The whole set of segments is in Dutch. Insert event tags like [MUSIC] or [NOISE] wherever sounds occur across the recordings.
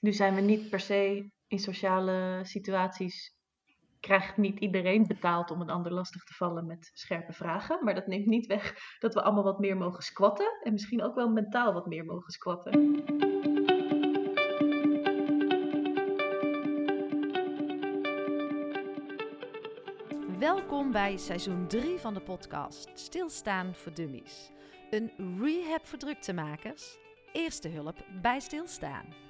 nu zijn we niet per se in sociale situaties. Krijgt niet iedereen betaald om een ander lastig te vallen met scherpe vragen. Maar dat neemt niet weg dat we allemaal wat meer mogen squatten. En misschien ook wel mentaal wat meer mogen squatten. Welkom bij seizoen 3 van de podcast Stilstaan voor Dummies. Een rehab voor druktemakers, eerste hulp bij stilstaan.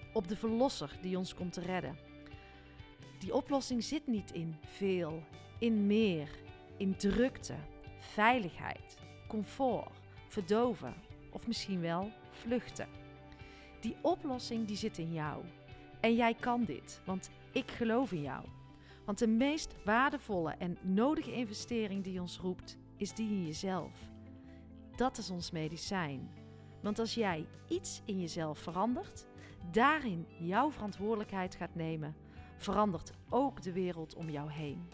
op de verlosser die ons komt te redden. Die oplossing zit niet in veel, in meer, in drukte, veiligheid, comfort, verdoven of misschien wel vluchten. Die oplossing die zit in jou. En jij kan dit, want ik geloof in jou. Want de meest waardevolle en nodige investering die ons roept, is die in jezelf. Dat is ons medicijn. Want als jij iets in jezelf verandert, daarin jouw verantwoordelijkheid gaat nemen, verandert ook de wereld om jou heen.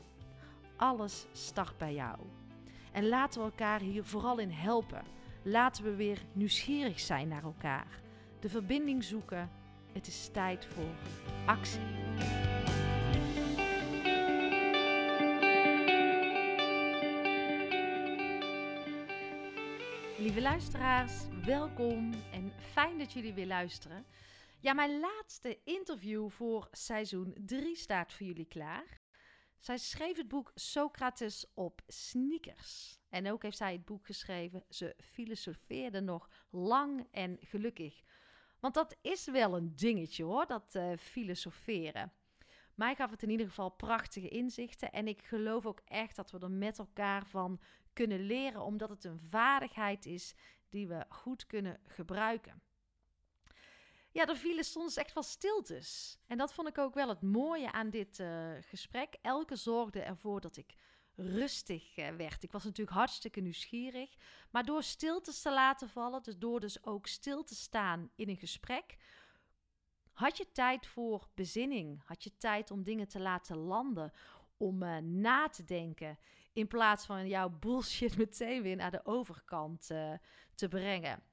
Alles start bij jou. En laten we elkaar hier vooral in helpen. Laten we weer nieuwsgierig zijn naar elkaar. De verbinding zoeken. Het is tijd voor actie. Lieve luisteraars, welkom en fijn dat jullie weer luisteren. Ja, mijn laatste interview voor seizoen 3 staat voor jullie klaar. Zij schreef het boek Socrates op sneakers. En ook heeft zij het boek geschreven Ze filosofeerde nog lang en gelukkig. Want dat is wel een dingetje hoor, dat uh, filosoferen. Mij gaf het in ieder geval prachtige inzichten. En ik geloof ook echt dat we er met elkaar van kunnen leren, omdat het een vaardigheid is die we goed kunnen gebruiken. Ja, er vielen soms echt wel stiltes. En dat vond ik ook wel het mooie aan dit uh, gesprek. Elke zorgde ervoor dat ik rustig uh, werd. Ik was natuurlijk hartstikke nieuwsgierig. Maar door stiltes te laten vallen, dus door dus ook stil te staan in een gesprek, had je tijd voor bezinning. Had je tijd om dingen te laten landen, om uh, na te denken. In plaats van jouw bullshit [LAUGHS] meteen weer naar de overkant te brengen.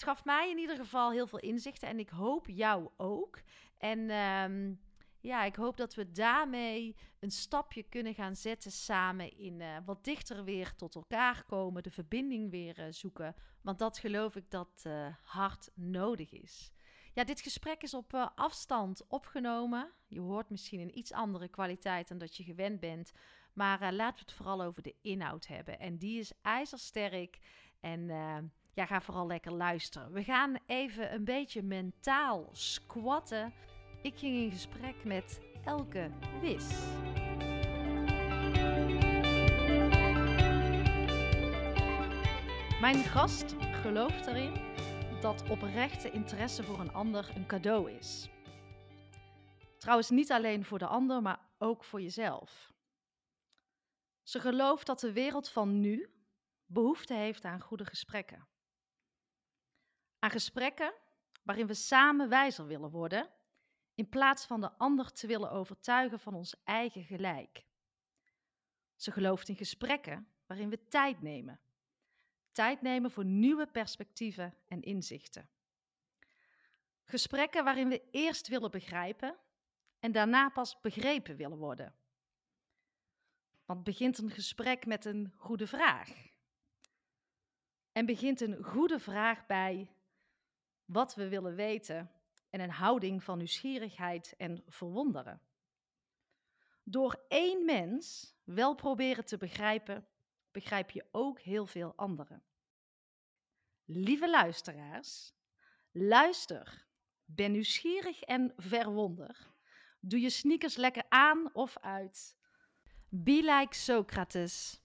Het gaf mij in ieder geval heel veel inzichten en ik hoop jou ook. En um, ja, ik hoop dat we daarmee een stapje kunnen gaan zetten samen in uh, wat dichter weer tot elkaar komen, de verbinding weer uh, zoeken. Want dat geloof ik dat uh, hard nodig is. Ja, dit gesprek is op afstand opgenomen. Je hoort misschien een iets andere kwaliteit dan dat je gewend bent. Maar laten we het vooral over de inhoud hebben. En die is ijzersterk. En ja, ga vooral lekker luisteren. We gaan even een beetje mentaal squatten. Ik ging in gesprek met Elke Wis. Mijn gast gelooft erin dat oprechte interesse voor een ander een cadeau is. Trouwens, niet alleen voor de ander, maar ook voor jezelf. Ze gelooft dat de wereld van nu behoefte heeft aan goede gesprekken. Aan gesprekken waarin we samen wijzer willen worden, in plaats van de ander te willen overtuigen van ons eigen gelijk. Ze gelooft in gesprekken waarin we tijd nemen. Tijd nemen voor nieuwe perspectieven en inzichten. Gesprekken waarin we eerst willen begrijpen en daarna pas begrepen willen worden. Want begint een gesprek met een goede vraag? En begint een goede vraag bij wat we willen weten en een houding van nieuwsgierigheid en verwonderen. Door één mens wel proberen te begrijpen, begrijp je ook heel veel anderen. Lieve luisteraars, luister, ben nieuwsgierig en verwonder. Doe je sneakers lekker aan of uit. Be like Socrates.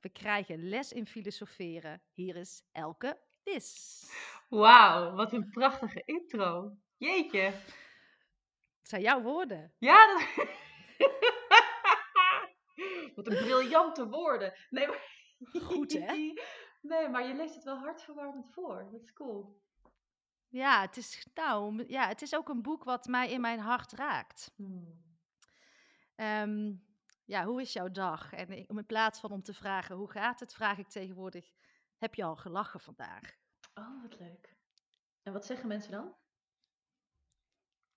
We krijgen les in filosoferen. Hier is Elke Wauw, wat een prachtige intro. Jeetje. Het zijn jouw woorden. Ja, dat... [LAUGHS] Wat een briljante woorden. Nee, maar... Goed, hè? [LAUGHS] Nee, maar je leest het wel hartverwarmend voor. Dat is cool. Ja, het is, nou, ja, het is ook een boek wat mij in mijn hart raakt. Hmm. Ehm, ja, hoe is jouw dag? En in plaats van om te vragen hoe gaat het, vraag ik tegenwoordig: heb je al gelachen vandaag? Oh, wat leuk. En wat zeggen mensen dan?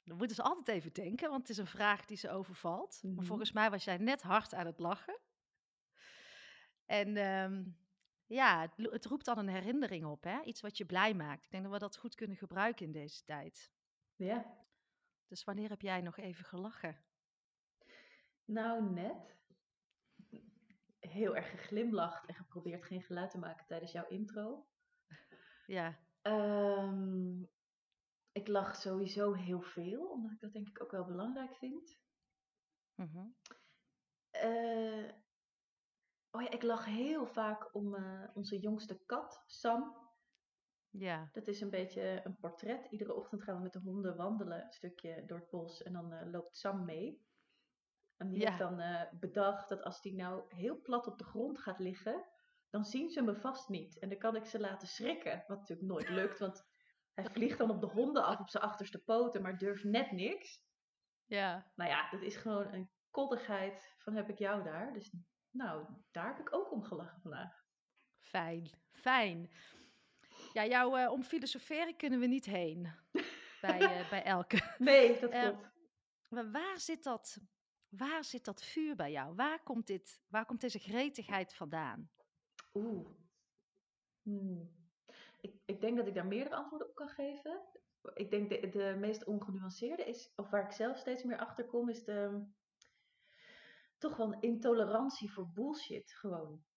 Dan moeten ze altijd even denken, want het is een vraag die ze overvalt. Mhm. Maar volgens mij was jij net hard aan het lachen. En ehm, ja, het, het roept dan een herinnering op, hè? iets wat je blij maakt. Ik denk dat we dat goed kunnen gebruiken in deze tijd. Ja. Dus wanneer heb jij nog even gelachen? Nou, net. Heel erg geglimlacht en geprobeerd geen geluid te maken tijdens jouw intro. Ja, Ehm, ik lach sowieso heel veel, omdat ik dat denk ik ook wel belangrijk vind. mhm. Eh, oh ja, ik lach heel vaak om eh, onze jongste kat, Sam. ja, Dat is een beetje een portret. Iedere ochtend gaan we met de honden wandelen, een stukje door het bos. En dan eh, loopt Sam mee. En die Ja. heeft dan eh, bedacht dat als die nou heel plat op de grond gaat liggen, dan zien ze me vast niet. En dan kan ik ze laten schrikken. Wat natuurlijk nooit [LAUGHS] lukt, want hij vliegt dan op de honden af op zijn achterste poten, maar durft net niks. ja. Nou ja, dat is gewoon een koddigheid van heb ik jou daar. Dus nou, daar heb ik ook om gelachen vandaag. Fijn, fijn. Ja, jou eh, om filosoferen kunnen we niet heen [LAUGHS] bij, eh, bij elke. Nee, dat Eh, klopt. Maar waar zit dat, waar zit dat vuur bij jou? Waar komt, dit, waar komt deze gretigheid vandaan? Oeh. Hmm. Ik, ik denk dat ik daar meerdere antwoorden op kan geven. Ik denk de, de meest ongenuanceerde is, of waar ik zelf steeds meer achter kom, is de, toch wel een intolerantie voor bullshit gewoon. [LAUGHS]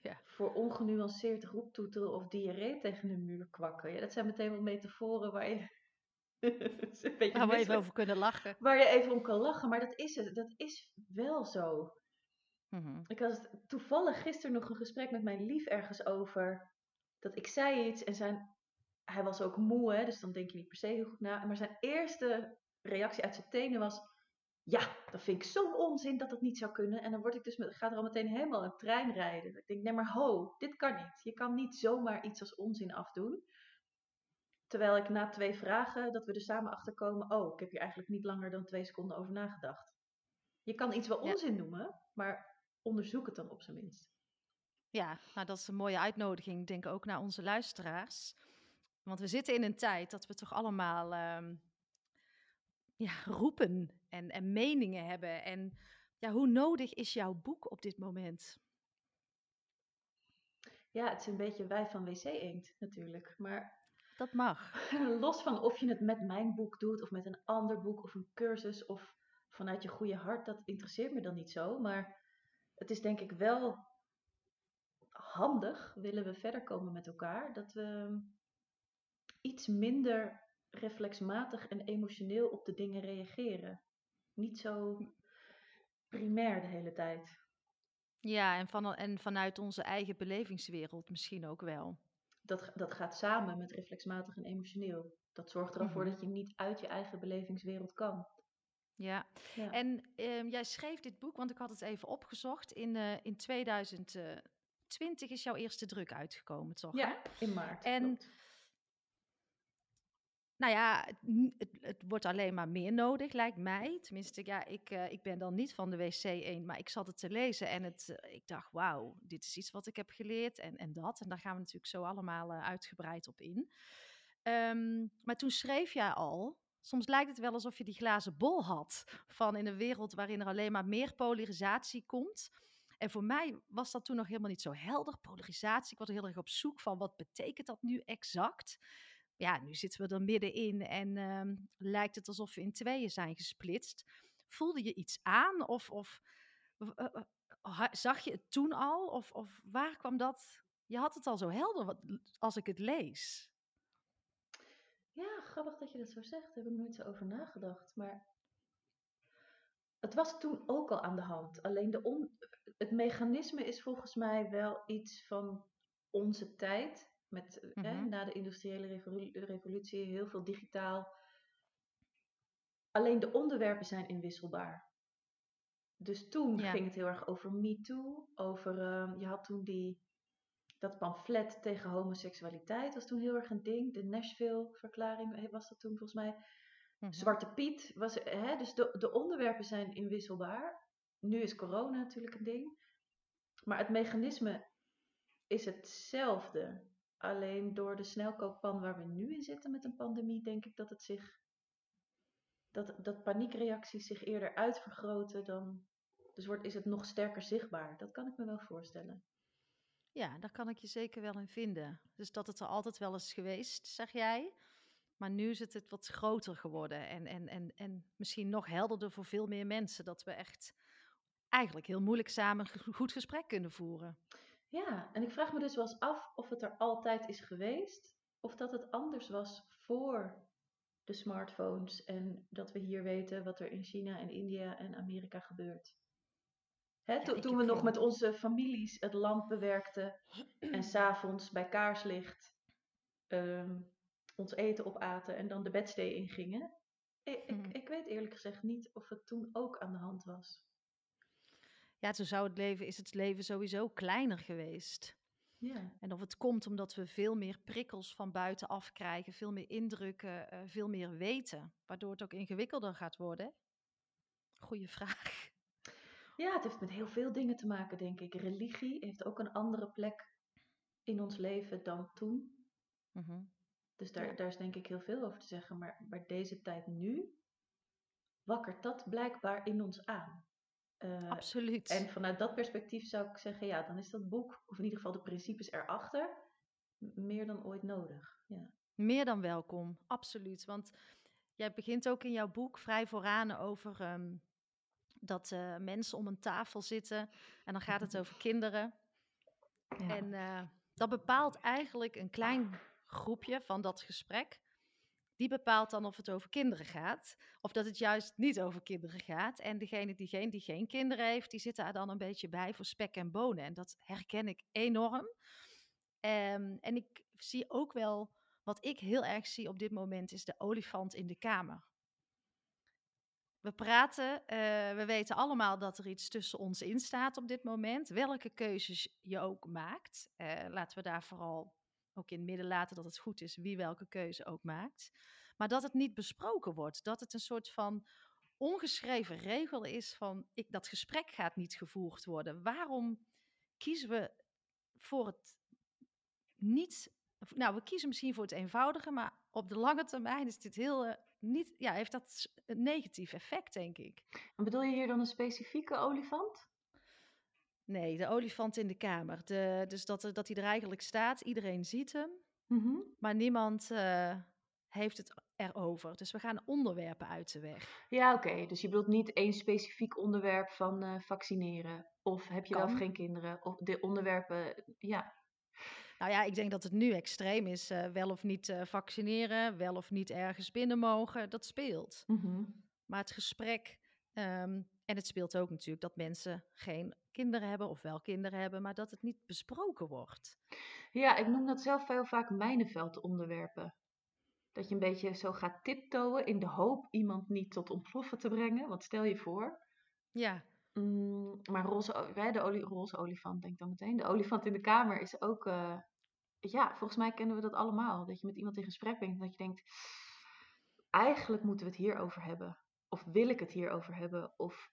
Ja. Voor ongenuanceerd roeptoeteren of diarree tegen een muur kwakken. Ja, dat zijn meteen wel metaforen waar je, [LAUGHS] Waar we even over kunnen lachen. waar je even om kan lachen. Maar dat is het. Dat is wel zo. Mhm. Ik had toevallig gisteren nog een gesprek met mijn lief ergens over. Dat ik zei iets en zijn, hij was ook moe, hè, dus dan denk je niet per se heel goed na. Maar zijn eerste reactie uit zijn tenen was: Ja, dat vind ik zo'n onzin dat dat niet zou kunnen. En dan word ik dus met, gaat er al meteen helemaal een trein rijden. Ik denk: Nee, maar ho, dit kan niet. Je kan niet zomaar iets als onzin afdoen. Terwijl ik na twee vragen, dat we er samen achter komen: Oh, ik heb hier eigenlijk niet langer dan twee seconden over nagedacht. Je kan iets wel Ja. onzin noemen, maar onderzoek het dan op zijn minst. Ja, nou dat is een mooie uitnodiging, denk ik ook naar onze luisteraars. Want we zitten in een tijd dat we toch allemaal ehm, ja, roepen en, en meningen hebben. En ja, hoe nodig is jouw boek op dit moment? Ja, het is een beetje wij van WC Eend natuurlijk. Maar Dat mag. [LAUGHS] los van of je het met mijn boek doet, of met een ander boek, of een cursus, of vanuit je goede hart, dat interesseert me dan niet zo. Maar het is denk ik wel handig, willen we verder komen met elkaar, dat we iets minder reflexmatig en emotioneel op de dingen reageren. Niet zo primair de hele tijd. Ja, en, van, en vanuit onze eigen belevingswereld misschien ook wel. Dat, dat gaat samen met reflexmatig en emotioneel. Dat zorgt er al voor Mhm. dat je niet uit je eigen belevingswereld kan. Ja, Ja. en ehm, jij schreef dit boek, want ik had het even opgezocht. In, eh, in 2020 is jouw eerste druk uitgekomen, toch? hè? Ja, in maart. En- klopt. Nou ja, het, het, wordt alleen maar meer nodig, lijkt mij. Tenminste, ja, ik, eh, ik ben dan niet van de wc 1, maar ik zat het te lezen en het, eh, ik dacht, wauw, dit is iets wat ik heb geleerd en, en dat. En daar gaan we natuurlijk zo allemaal eh, uitgebreid op in. Ehm, maar toen schreef jij al, soms lijkt het wel alsof je die glazen bol had van in een wereld waarin er alleen maar meer polarisatie komt. En voor mij was dat toen nog helemaal niet zo helder, polarisatie. Ik was heel erg op zoek van, wat betekent dat nu exact? Ja, nu zitten we er middenin en ehm, lijkt het alsof we in tweeën zijn gesplitst. Voelde je iets aan of, of eh, eh, ha- zag je het toen al? Of, of waar kwam dat? Je had het al zo helder als ik het lees. Ja, grappig dat je dat zo zegt. Daar heb ik nooit zo over nagedacht. Maar het was toen ook al aan de hand. Alleen de het mechanisme is volgens mij wel iets van onze tijd. Met, Mhm. hè, na de industriële revolu- revolutie heel veel digitaal. Alleen de onderwerpen zijn inwisselbaar. Dus toen Ja. ging het heel erg over Me Too. Over, ehm, je had toen die, dat pamflet tegen homoseksualiteit was toen heel erg een ding. De Nashville-verklaring was dat toen volgens mij. Mhm. Zwarte Piet was, hè, dus de, de onderwerpen zijn inwisselbaar. Nu is corona natuurlijk een ding. Maar het mechanisme is hetzelfde. Alleen door de snelkookpan waar we nu in zitten met een pandemie, denk ik dat het zich. Dat, dat paniekreacties zich eerder uitvergroten dan. Dus wordt, is het nog sterker zichtbaar. Dat kan ik me wel voorstellen. Ja, daar kan ik je zeker wel in vinden. Dus dat het er altijd wel is geweest, zeg jij. Maar nu is het het wat groter geworden en, en, en, en misschien nog helderder voor veel meer mensen. Dat we echt eigenlijk heel moeilijk samen een goed gesprek kunnen voeren. Ja, en ik vraag me dus wel eens af of het er altijd is geweest. Of dat het anders was voor de smartphones. En dat we hier weten wat er in China en India en Amerika gebeurt. Hè, to- toen we nog met onze families het land bewerkten. En [CLEARS THROAT] s'avonds bij kaarslicht ehm, ons eten opaten en dan de bedstee ingingen. Ik, ik, ik weet eerlijk gezegd niet of het toen ook aan de hand was. Ja, toen zou het leven, is het leven sowieso kleiner geweest. Ja. En of het komt omdat we veel meer prikkels van buitenaf krijgen, veel meer indrukken, eh, veel meer weten, waardoor het ook ingewikkelder gaat worden. Goeie vraag. Ja, het heeft met heel veel dingen te maken, denk ik. Religie heeft ook een andere plek in ons leven dan toen. Mhm. Dus daar, Ja. daar is denk ik heel veel over te zeggen. Maar, maar deze tijd nu wakkert dat blijkbaar in ons aan. Eh, Absoluut. en vanuit dat perspectief zou ik zeggen, ja, dan is dat boek, of in ieder geval de principes erachter, meer dan ooit nodig. Ja. Meer dan welkom, absoluut. Want jij begint ook in jouw boek vrij vooraan over ehm, dat eh, mensen om een tafel zitten en dan gaat het over [LAUGHS] kinderen. Ja. En eh, dat bepaalt eigenlijk een klein groepje van dat gesprek. Die bepaalt dan of het over kinderen gaat, of dat het juist niet over kinderen gaat. En degene die geen, die geen kinderen heeft, die zit daar dan een beetje bij voor spek en bonen. En dat herken ik enorm. Ehm, en ik zie ook wel, wat ik heel erg zie op dit moment, is de olifant in de kamer. We praten, eh, we weten allemaal dat er iets tussen ons in staat op dit moment. Welke keuzes je ook maakt. Eh, laten we daar vooral ook in het midden laten dat het goed is wie welke keuze ook maakt. Maar dat het niet besproken wordt. Dat het een soort van ongeschreven regel is van ik, dat gesprek gaat niet gevoerd worden. Waarom kiezen we voor het niet. Nou, we kiezen misschien voor het eenvoudige, maar op de lange termijn is dit heel. eh, niet, ja, heeft dat een negatief effect, denk ik. En bedoel je hier dan een specifieke olifant? Nee, de olifant in de kamer. De, dus dat, er- dat hij er eigenlijk staat, iedereen ziet hem, Mhm. maar niemand eh, heeft het erover. Dus we gaan onderwerpen uit de weg. Ja, oké. Dus je bedoelt niet één specifiek onderwerp van eh, vaccineren. Of heb je wel of Kan. geen kinderen? Of de onderwerpen, ja. Nou ja, ik denk dat het nu extreem is. eh, wel of niet eh, vaccineren, wel of niet ergens binnen mogen, dat speelt. Mhm. Maar het gesprek, ehm, en het speelt ook natuurlijk dat mensen geen kinderen hebben of wel kinderen hebben, maar dat het niet besproken wordt. Ja, ik noem dat zelf heel vaak mijnenveldonderwerpen. Dat je een beetje zo gaat tiptoeën in de hoop iemand niet tot ontploffen te brengen. Want stel je voor, Ja, mm, maar roze, de olie, roze olifant denk ik dan meteen. De olifant in de kamer is ook, eh, ja, volgens mij kennen we dat allemaal. Dat je met iemand in gesprek bent en dat je denkt, eigenlijk moeten we het hierover hebben. Of wil ik het hierover hebben? Of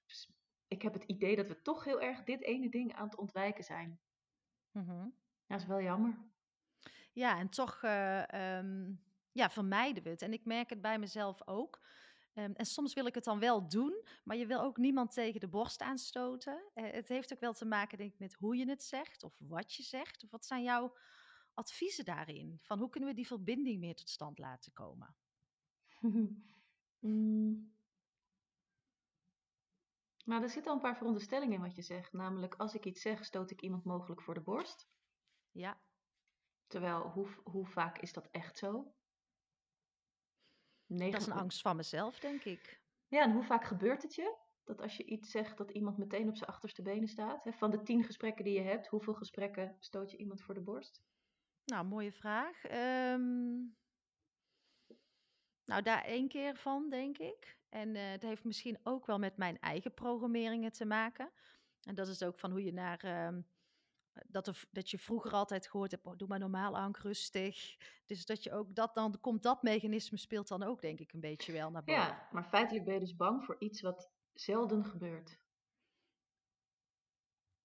ik heb het idee dat we toch heel erg dit ene ding aan het ontwijken zijn. mhm. Ja, dat is wel jammer. ja en toch eh, ehm, ja, vermijden we het. En ik merk het bij mezelf ook. Ehm, en soms wil ik het dan wel doen, maar je wil ook niemand tegen de borst aanstoten. Eh, het heeft ook wel te maken, denk ik, met hoe je het zegt of wat je zegt. Of wat zijn jouw adviezen daarin? Van hoe kunnen we die verbinding meer tot stand laten komen? [LAUGHS] Mm. Nou, er zitten al een paar veronderstellingen in wat je zegt. Namelijk, als ik iets zeg, stoot ik iemand mogelijk voor de borst. Ja, Terwijl, hoe, hoe vaak is dat echt zo? dat is een angst van mezelf, denk ik. Ja, en hoe vaak gebeurt het je? Dat als je iets zegt, dat iemand meteen op zijn achterste benen staat. Hè, Van de tien gesprekken die je hebt, hoeveel gesprekken stoot je iemand voor de borst? Nou, mooie vraag. Ehm, nou, daar één keer van, denk ik. En uh, het heeft misschien ook wel met mijn eigen programmeringen te maken. En dat is ook van hoe je naar. Uh, dat, er, dat je vroeger altijd gehoord hebt, oh, doe maar normaal aan, rustig. Dus dat je ook dat dan komt dat mechanisme speelt dan ook denk ik een beetje wel naar boven. Ja, maar feitelijk ben je dus bang voor iets wat zelden gebeurt.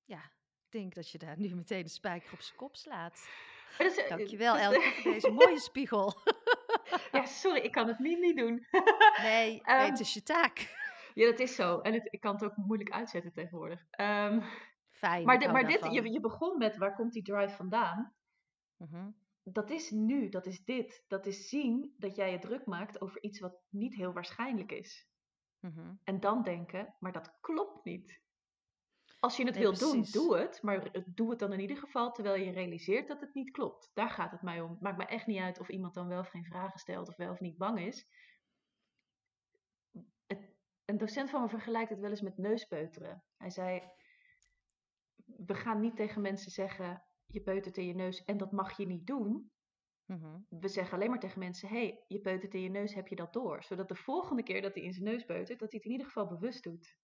Ja, ik denk dat je daar nu meteen de spijker op zijn kop slaat. Eh, Dankjewel Elke voor deze [LAUGHS] mooie spiegel. Ja, sorry, ik kan het niet, niet doen. [LAUGHS] nee, um, nee, het is je taak. [LAUGHS] Ja, dat is zo. En het, ik kan het ook moeilijk uitzetten tegenwoordig. Um, Fijn. Maar, maar dit, je, je begon met waar komt die drive vandaan? Mm Dat is nu, dat is dit. Dat is zien dat jij je druk maakt over iets wat niet heel waarschijnlijk is. Mm En dan denken, maar dat klopt niet. Als je het nee, wil doen, doe het. Maar doe het dan in ieder geval terwijl je realiseert dat het niet klopt. Daar gaat het mij om. Het maakt me echt niet uit of iemand dan wel of geen vragen stelt of wel of niet bang is. Het, een docent van me vergelijkt het wel eens met neuspeuteren. Hij zei, we gaan niet tegen mensen zeggen, je peutert in je neus en dat mag je niet doen. Mm We zeggen alleen maar tegen mensen, hey, je peutert in je neus, heb je dat door? Zodat de volgende keer dat hij in zijn neus peutert, dat hij het in ieder geval bewust doet.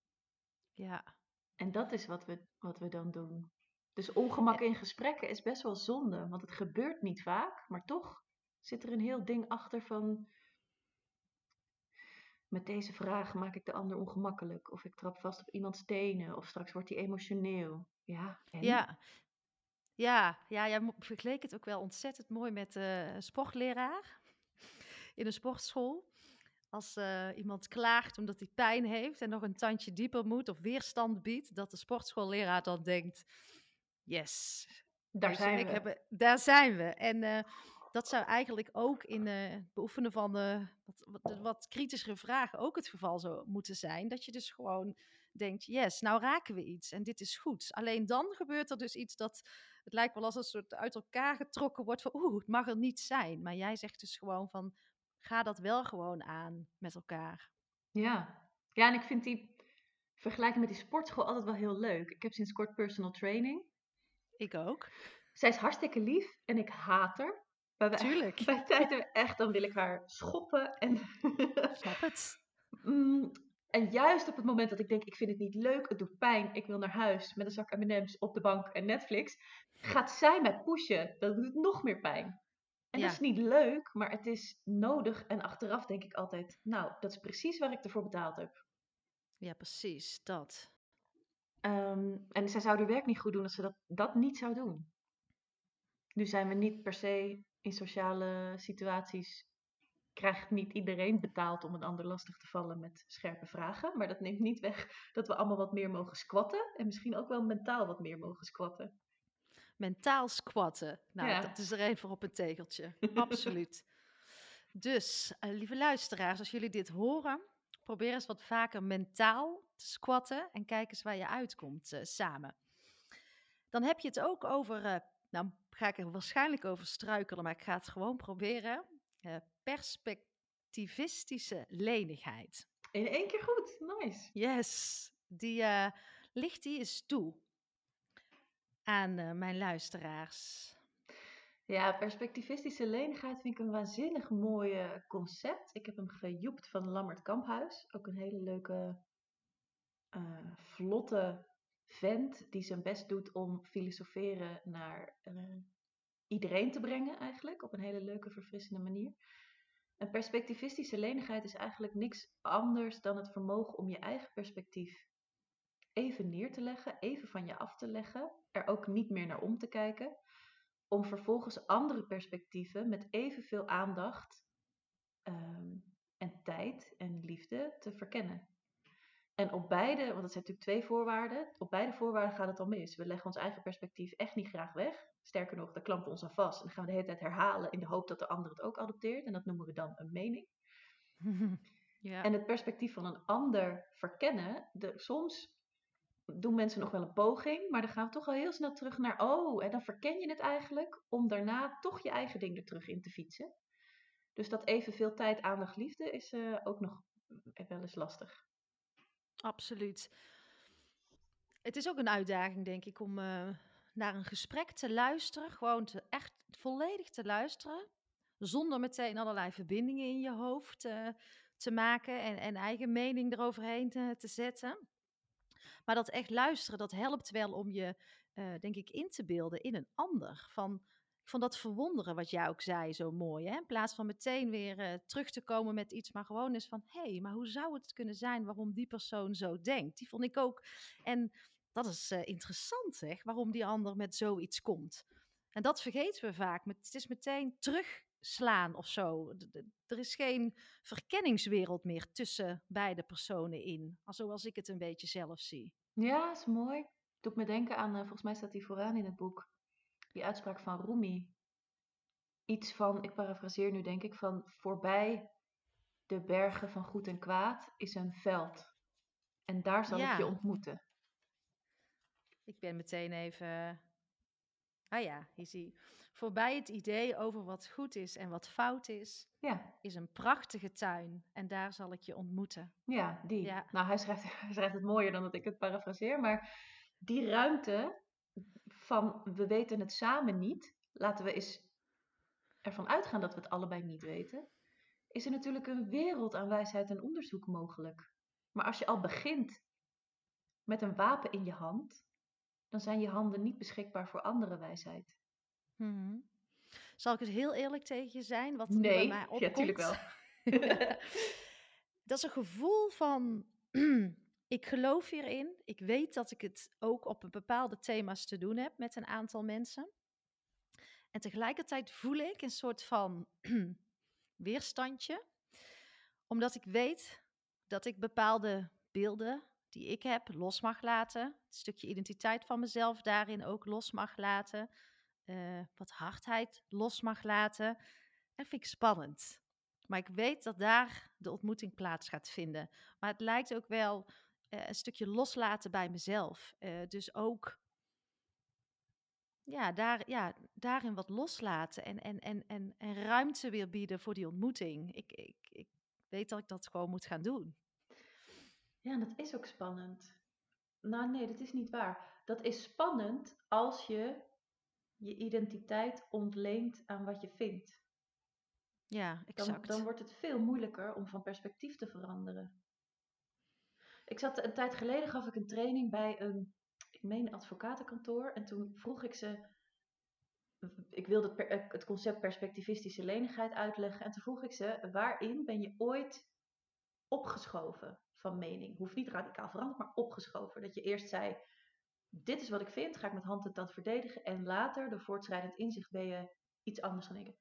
Ja. En dat is wat we, wat we dan doen. Dus ongemak in gesprekken is best wel zonde, want het gebeurt niet vaak, maar toch zit er een heel ding achter van. Met deze vraag maak ik de ander ongemakkelijk, of ik trap vast op iemands tenen, of straks wordt hij emotioneel. Ja, en? Ja. Ja, ja, jij vergeleek het ook wel ontzettend mooi met uh, een sportleraar in een sportschool. Als uh, iemand klaagt omdat hij pijn heeft en nog een tandje dieper moet of weerstand biedt, dat de sportschoolleraar dan denkt: Yes, daar zijn we. Hebben, daar zijn we. En uh, dat zou eigenlijk ook in het beoefenen van de, wat, wat, wat kritischere vragen ook het geval zo moeten zijn. Dat je dus gewoon denkt, yes, nou raken we iets en dit is goed. Alleen dan gebeurt er dus iets dat, het lijkt wel als een soort uit elkaar getrokken wordt van, oeh, het mag er niet zijn. Maar jij zegt dus gewoon van, ga dat wel gewoon aan met elkaar. Ja, ja en ik vind die vergelijking met die sportschool altijd wel heel leuk. Ik heb sinds kort personal training. Ik ook. Zij is hartstikke lief en ik haat haar. [LAUGHS] Bij, Tuurlijk. Bij tijden echt, dan wil ik haar schoppen. En Snap [LAUGHS] het. Mm, en juist op het moment dat ik denk, ik vind het niet leuk, het doet pijn, ik wil naar huis met een zak M&M's op de bank en Netflix, gaat zij mij pushen. Dat doet nog meer pijn. En dat is niet leuk, maar het is nodig. En achteraf denk ik altijd, nou, dat is precies waar ik ervoor betaald heb. Ja, precies, dat. Ehm, en zij zou haar werk niet goed doen als ze dat, dat niet zou doen. Nu zijn we niet per se in sociale situaties krijgt niet iedereen betaald om een ander lastig te vallen met scherpe vragen. Maar dat neemt niet weg dat we allemaal wat meer mogen squatten. En misschien ook wel mentaal wat meer mogen squatten. Mentaal squatten. Nou, dat is er één voor op een tegeltje. [LAUGHS] Absoluut. Dus, uh, lieve luisteraars, als jullie dit horen, probeer eens wat vaker mentaal te squatten en kijk eens waar je uitkomt uh, samen. Dan heb je het ook over, uh, nou ga ik er waarschijnlijk over struikelen, maar ik ga het gewoon proberen. perspectivistische lenigheid. In één keer goed, nice. Yes, die ligt die eens toe aan uh, mijn luisteraars? Ja, perspectivistische lenigheid vind ik een waanzinnig mooi concept. Ik heb hem gejoept van Lammert Kamphuis. Ook een hele leuke, uh, vlotte vent die zijn best doet om filosoferen naar iedereen te brengen eigenlijk. Op een hele leuke, verfrissende manier. En perspectivistische lenigheid is eigenlijk niks anders dan het vermogen om je eigen perspectief even neer te leggen, even van je af te leggen, er ook niet meer naar om te kijken, om vervolgens andere perspectieven met evenveel aandacht ehm, en tijd en liefde te verkennen. En op beide, want dat zijn natuurlijk twee voorwaarden, op beide voorwaarden gaat het al mis. We leggen ons eigen perspectief echt niet graag weg. Sterker nog, daar klampen we ons aan vast en dan gaan we de hele tijd herhalen in de hoop dat de ander het ook adopteert. En dat noemen we dan een mening. [LAUGHS] Ja. En het perspectief van een ander verkennen, de, soms doen mensen nog wel een poging, maar dan gaan we toch al heel snel terug naar, oh, en dan verken je het eigenlijk om daarna toch je eigen ding er terug in te fietsen. Dus dat evenveel tijd, aandacht, liefde is uh, ook nog wel eens lastig. Absoluut. Het is ook een uitdaging, denk ik, om uh, naar een gesprek te luisteren, gewoon te, echt volledig te luisteren, zonder meteen allerlei verbindingen in je hoofd te maken en, en eigen mening eroverheen te, te zetten. Maar dat echt luisteren, dat helpt wel om je, uh, denk ik, in te beelden in een ander. Van, van dat verwonderen wat jij ook zei, zo mooi. Hè? In plaats van meteen weer uh, terug te komen met iets, maar gewoon eens van: hé, hey, maar hoe zou het kunnen zijn waarom die persoon zo denkt? Die vond ik ook. En dat is uh, interessant, zeg, waarom die ander met zoiets komt. En dat vergeten we vaak. Het is meteen terugslaan of zo. Er is geen verkenningswereld meer tussen beide personen in. Zoals ik het een beetje zelf zie. Ja, is mooi. Doet me denken aan, uh, volgens mij staat die vooraan in het boek, die uitspraak van Rumi. Iets van, ik parafraseer nu denk ik, van voorbij de bergen van goed en kwaad is een veld. En daar zal ja. ik je ontmoeten. Ik ben meteen even. Ah ja, hier zie Voorbij het idee over wat goed is en wat fout is, ja. is een prachtige tuin. En daar zal ik je ontmoeten. Ja, die. Ja. Nou, hij schrijft, [LAUGHS] hij schrijft het mooier dan dat ik het parafraseer. Maar die ruimte van we weten het samen niet. Laten we eens ervan uitgaan dat we het allebei niet weten. Is er natuurlijk een wereld aan wijsheid en onderzoek mogelijk. Maar als je al begint met een wapen in je hand, dan zijn je handen niet beschikbaar voor andere wijsheid. Hmm. Zal ik het heel eerlijk tegen je zijn? Wat nee, bij mij opkomt? ja, natuurlijk wel. [LAUGHS] [LAUGHS] dat is een gevoel van, [CLEARS THROAT] ik geloof hierin. Ik weet dat ik het ook op bepaalde thema's te doen heb met een aantal mensen. En tegelijkertijd voel ik een soort van [CLEARS THROAT] weerstandje, omdat ik weet dat ik bepaalde beelden die ik heb los mag laten. Een stukje identiteit van mezelf daarin ook los mag laten. Uh, wat hardheid los mag laten. En vind ik spannend. Maar ik weet dat daar de ontmoeting plaats gaat vinden. Maar het lijkt ook wel uh, een stukje loslaten bij mezelf. Uh, dus ook ja, daar, ja, daarin wat loslaten en, en, en, en, en ruimte weer bieden voor die ontmoeting. Ik, ik, ik weet dat ik dat gewoon moet gaan doen. Ja, dat is ook spannend. Nou, nee, dat is niet waar. Dat is spannend als je je identiteit ontleent aan wat je vindt. Ja, exact. Dan, dan wordt het veel moeilijker om van perspectief te veranderen. Ik zat een tijd geleden, gaf ik een training bij een, ik meen, advocatenkantoor. En toen vroeg ik ze, ik wilde het, per, het concept perspectivistische lenigheid uitleggen. En toen vroeg ik ze, waarin ben je ooit opgeschoven van mening? Hoeft niet radicaal veranderd, maar opgeschoven. Dat je eerst zei, dit is wat ik vind, ga ik met hand en tand verdedigen. En later, door voortschrijdend inzicht, ben je iets anders gaan denken.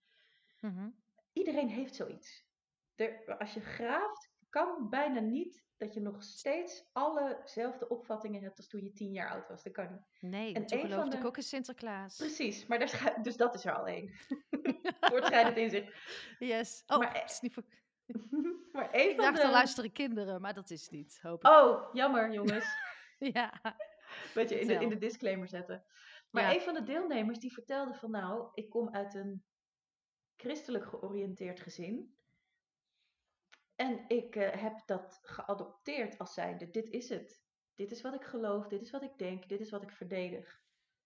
Mhm. Iedereen heeft zoiets. Er, als je graaft, kan bijna niet dat je nog steeds allezelfde opvattingen hebt als toen je tien jaar oud was. Dat kan niet. Nee, en toen geloofde de... ik ook in Sinterklaas. Precies, maar daar dus dat is er al één. [LAUGHS] Voortschrijdend inzicht. Yes. Oh, maar, is niet voor... [LAUGHS] maar ik dacht, de... luisteren kinderen, maar dat is niet, hoop ik. Oh, jammer jongens. [LAUGHS] ja. [LAUGHS] Beetje in de, in de disclaimer zetten. Maar een van de deelnemers die vertelde van nou, ik kom uit een christelijk georiënteerd gezin. En ik uh, heb dat geadopteerd als zijnde, dit is het. Dit is wat ik geloof, dit is wat ik denk, dit is wat ik verdedig.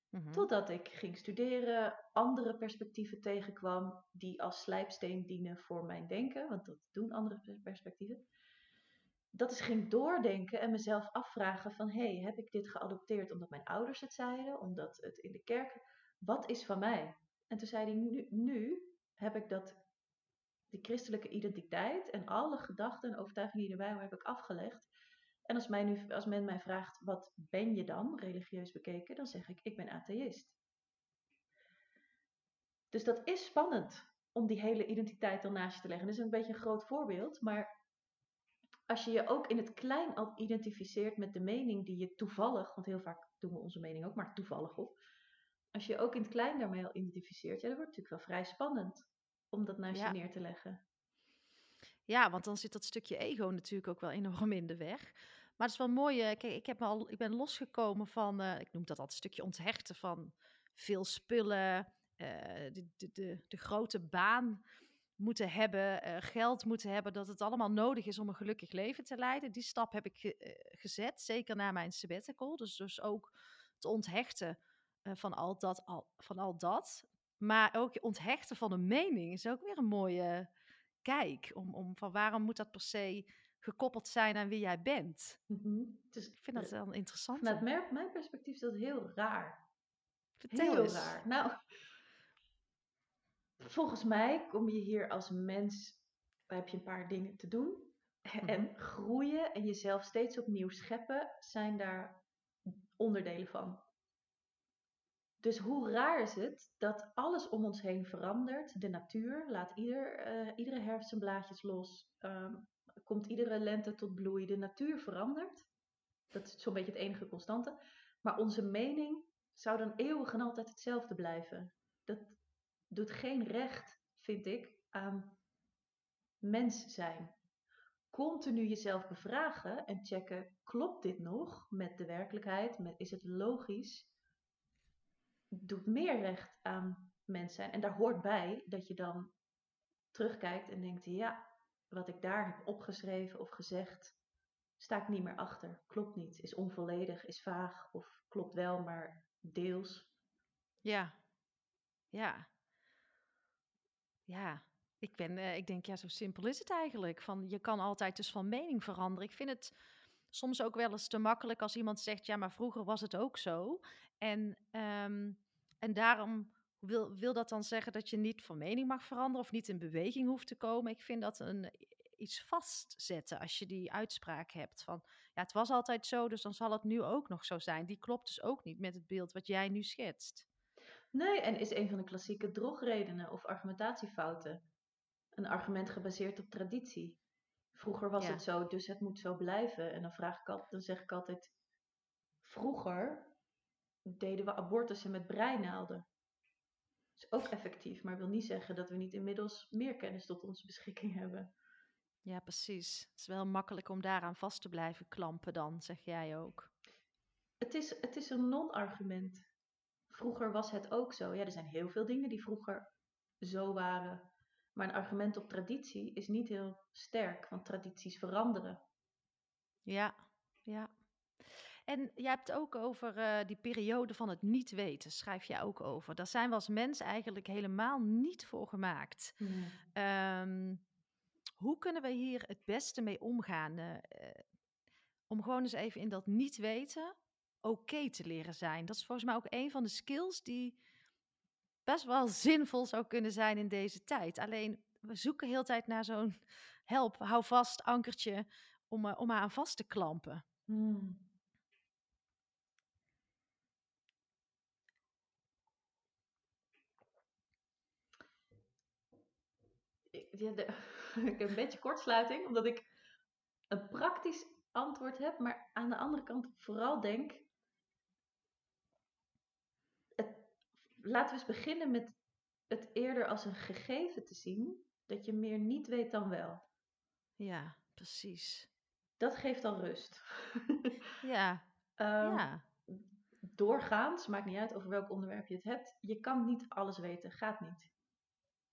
Mm -hmm. Totdat ik ging studeren, andere perspectieven tegenkwam die als slijpsteen dienen voor mijn denken, want dat doen andere perspectieven dat is ging doordenken en mezelf afvragen van, hey, heb ik dit geadopteerd omdat mijn ouders het zeiden, omdat het in de kerk, wat is van mij? En toen zei hij, nu, nu heb ik dat, die christelijke identiteit en alle gedachten en overtuigingen die erbij horen, heb ik afgelegd. En als, mij nu, als men mij vraagt, wat ben je dan, religieus bekeken, dan zeg ik, ik ben atheïst. Dus dat is spannend om die hele identiteit dan naast je te leggen. Dat is een beetje een groot voorbeeld, maar als je je ook in het klein al identificeert met de mening die je toevallig, want heel vaak doen we onze mening ook maar toevallig op. Als je je ook in het klein daarmee al identificeert, ja, dan wordt het natuurlijk wel vrij spannend om dat naast je neer te leggen. Ja, want dan zit dat stukje ego natuurlijk ook wel enorm in de weg. Maar het is wel mooi. Eh, kijk, ik, heb al, ik ben losgekomen van, uh, ik noem dat altijd een stukje onthechten van veel spullen, uh, de, de, de, de, grote baan moeten hebben, uh, geld moeten hebben, dat het allemaal nodig is om een gelukkig leven te leiden. Die stap heb ik ge uh, gezet, zeker na mijn sabbatical. Dus, dus ook te onthechten eh, van, al dat, al, van al dat. Maar ook je onthechten van een mening is ook weer een mooie kijk. Om, om van waarom moet dat per se gekoppeld zijn aan wie jij bent? Dus Ik vind dat eh, wel interessant. vanuit mijn, mijn perspectief is dat heel raar. Vertel heel eens. raar. Nou, volgens mij kom je hier als mens, heb je een paar dingen te doen. En groeien en jezelf steeds opnieuw scheppen zijn daar onderdelen van. Dus hoe raar is het dat alles om ons heen verandert? De natuur laat ieder, eh, iedere herfst zijn blaadjes los. Ehm, komt iedere lente tot bloei. De natuur verandert. Dat is zo'n beetje het enige constante. Maar onze mening zou dan eeuwig en altijd hetzelfde blijven. Dat doet geen recht, vind ik, aan mens zijn. Continu jezelf bevragen en checken: klopt dit nog met de werkelijkheid? Is het logisch? Doet meer recht aan mens zijn. En daar hoort bij dat je dan terugkijkt en denkt: ja, wat ik daar heb opgeschreven of gezegd, sta ik niet meer achter. Klopt niet, is onvolledig, is vaag of klopt wel, maar deels. Ja, ja. Ja, ik, ben, eh, ik denk, ja, zo simpel is het eigenlijk. Van, je kan altijd dus van mening veranderen. Ik vind het soms ook wel eens te makkelijk als iemand zegt, ja, maar vroeger was het ook zo. En, ehm, en daarom wil, wil dat dan zeggen dat je niet van mening mag veranderen of niet in beweging hoeft te komen. Ik vind dat een, iets vastzetten als je die uitspraak hebt van, ja, het was altijd zo, dus dan zal het nu ook nog zo zijn. Die klopt dus ook niet met het beeld wat jij nu schetst. Nee, en is een van de klassieke drogredenen of argumentatiefouten. Een argument gebaseerd op traditie. Vroeger was Ja. het zo, dus het moet zo blijven. En dan, vraag ik altijd, dan zeg ik altijd: vroeger deden we abortussen met breinaalden. is ook effectief, maar wil niet zeggen dat we niet inmiddels meer kennis tot onze beschikking hebben. Ja, precies. Het is wel makkelijk om daaraan vast te blijven klampen dan, zeg jij ook. Het is, het is een non-argument. Vroeger was het ook zo. Ja, er zijn heel veel dingen die vroeger zo waren. Maar een argument op traditie is niet heel sterk, want tradities veranderen. Ja, ja. En jij hebt ook over eh, die periode van het niet weten, schrijf jij ook over. Daar zijn we als mens eigenlijk helemaal niet voor gemaakt. Ehm, hoe kunnen we hier het beste mee omgaan? eh, om gewoon eens even in dat niet weten oké te leren zijn. Dat is volgens mij ook een van de skills die best wel [LAUGHS] zinvol zou kunnen zijn in deze tijd. Alleen we zoeken heel tijd naar zo'n [LAUGHS] help, hou vast, ankertje om, eh, om aan vast te klampen. Hmm. [LAUGHS] Ik heb een beetje kortsluiting, omdat ik een praktisch antwoord heb, maar aan de andere kant vooral denk. Laten we eens beginnen met het eerder als een gegeven te zien, dat je meer niet weet dan wel. Ja, precies. Dat geeft al rust. [LAUGHS] Ja, Ehm, ja, Doorgaans, maakt niet uit over welk onderwerp je het hebt, je kan niet alles weten, gaat niet.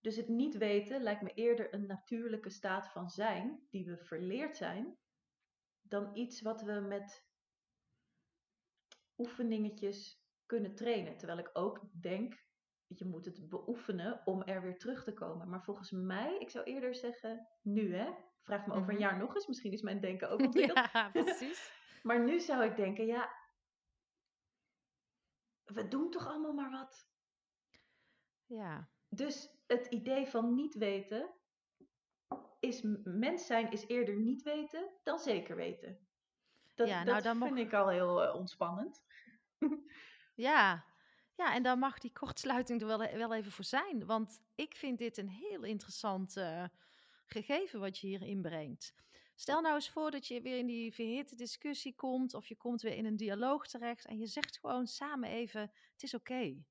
Dus het niet weten lijkt me eerder een natuurlijke staat van zijn, die we verleerd zijn, dan iets wat we met oefeningetjes kunnen trainen. Terwijl ik ook denk, je moet het beoefenen om er weer terug te komen. Maar volgens mij, ik zou eerder zeggen, nu hè. Vraag me over een Mhm. jaar nog eens, misschien is mijn denken ook [LAUGHS] ontwikkeld. ja, [LAUGHS] precies. Maar nu zou ik denken, ja, we doen toch allemaal maar wat. Ja, Dus het idee van niet weten is mens zijn is eerder niet weten dan zeker weten. Dat, Ja, dat nou, dan vind mag- ik al heel eh, ontspannend. [LAUGHS] ja. Ja, en daar mag die kortsluiting er wel, wel even voor zijn. Want ik vind dit een heel interessant eh, gegeven wat je hier inbrengt. Stel nou eens voor dat je weer in die verhitte discussie komt, of je komt weer in een dialoog terecht en je zegt gewoon samen even: het is oké.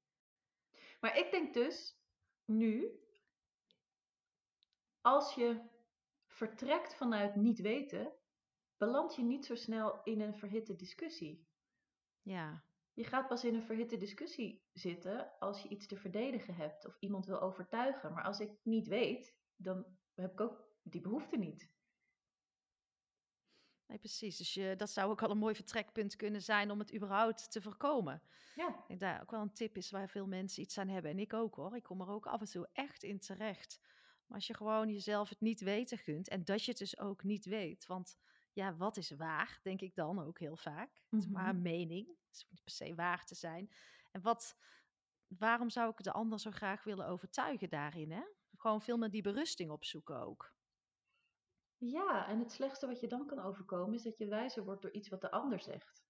Maar ik denk dus nu, als je vertrekt vanuit niet weten, beland je niet zo snel in een verhitte discussie. Ja, Je gaat pas in een verhitte discussie zitten als je iets te verdedigen hebt of iemand wil overtuigen. Maar als ik niet weet, dan heb ik ook die behoefte niet. Nee, precies. Dus je, dat zou ook al een mooi vertrekpunt kunnen zijn om het überhaupt te voorkomen. Ja, Ik denk daar ook wel een tip is waar veel mensen iets aan hebben. En ik ook hoor. Ik kom er ook af en toe echt in terecht. Maar als je gewoon jezelf het niet weten gunt en dat je het dus ook niet weet. Want ja, wat is waar, denk ik dan ook heel vaak. Het is maar een mening. Het is niet per se waar te zijn. En wat, waarom zou ik de ander zo graag willen overtuigen daarin? Hè? Gewoon veel meer die berusting opzoeken ook. ja, en het slechtste wat je dan kan overkomen is dat je wijzer wordt door iets wat de ander zegt.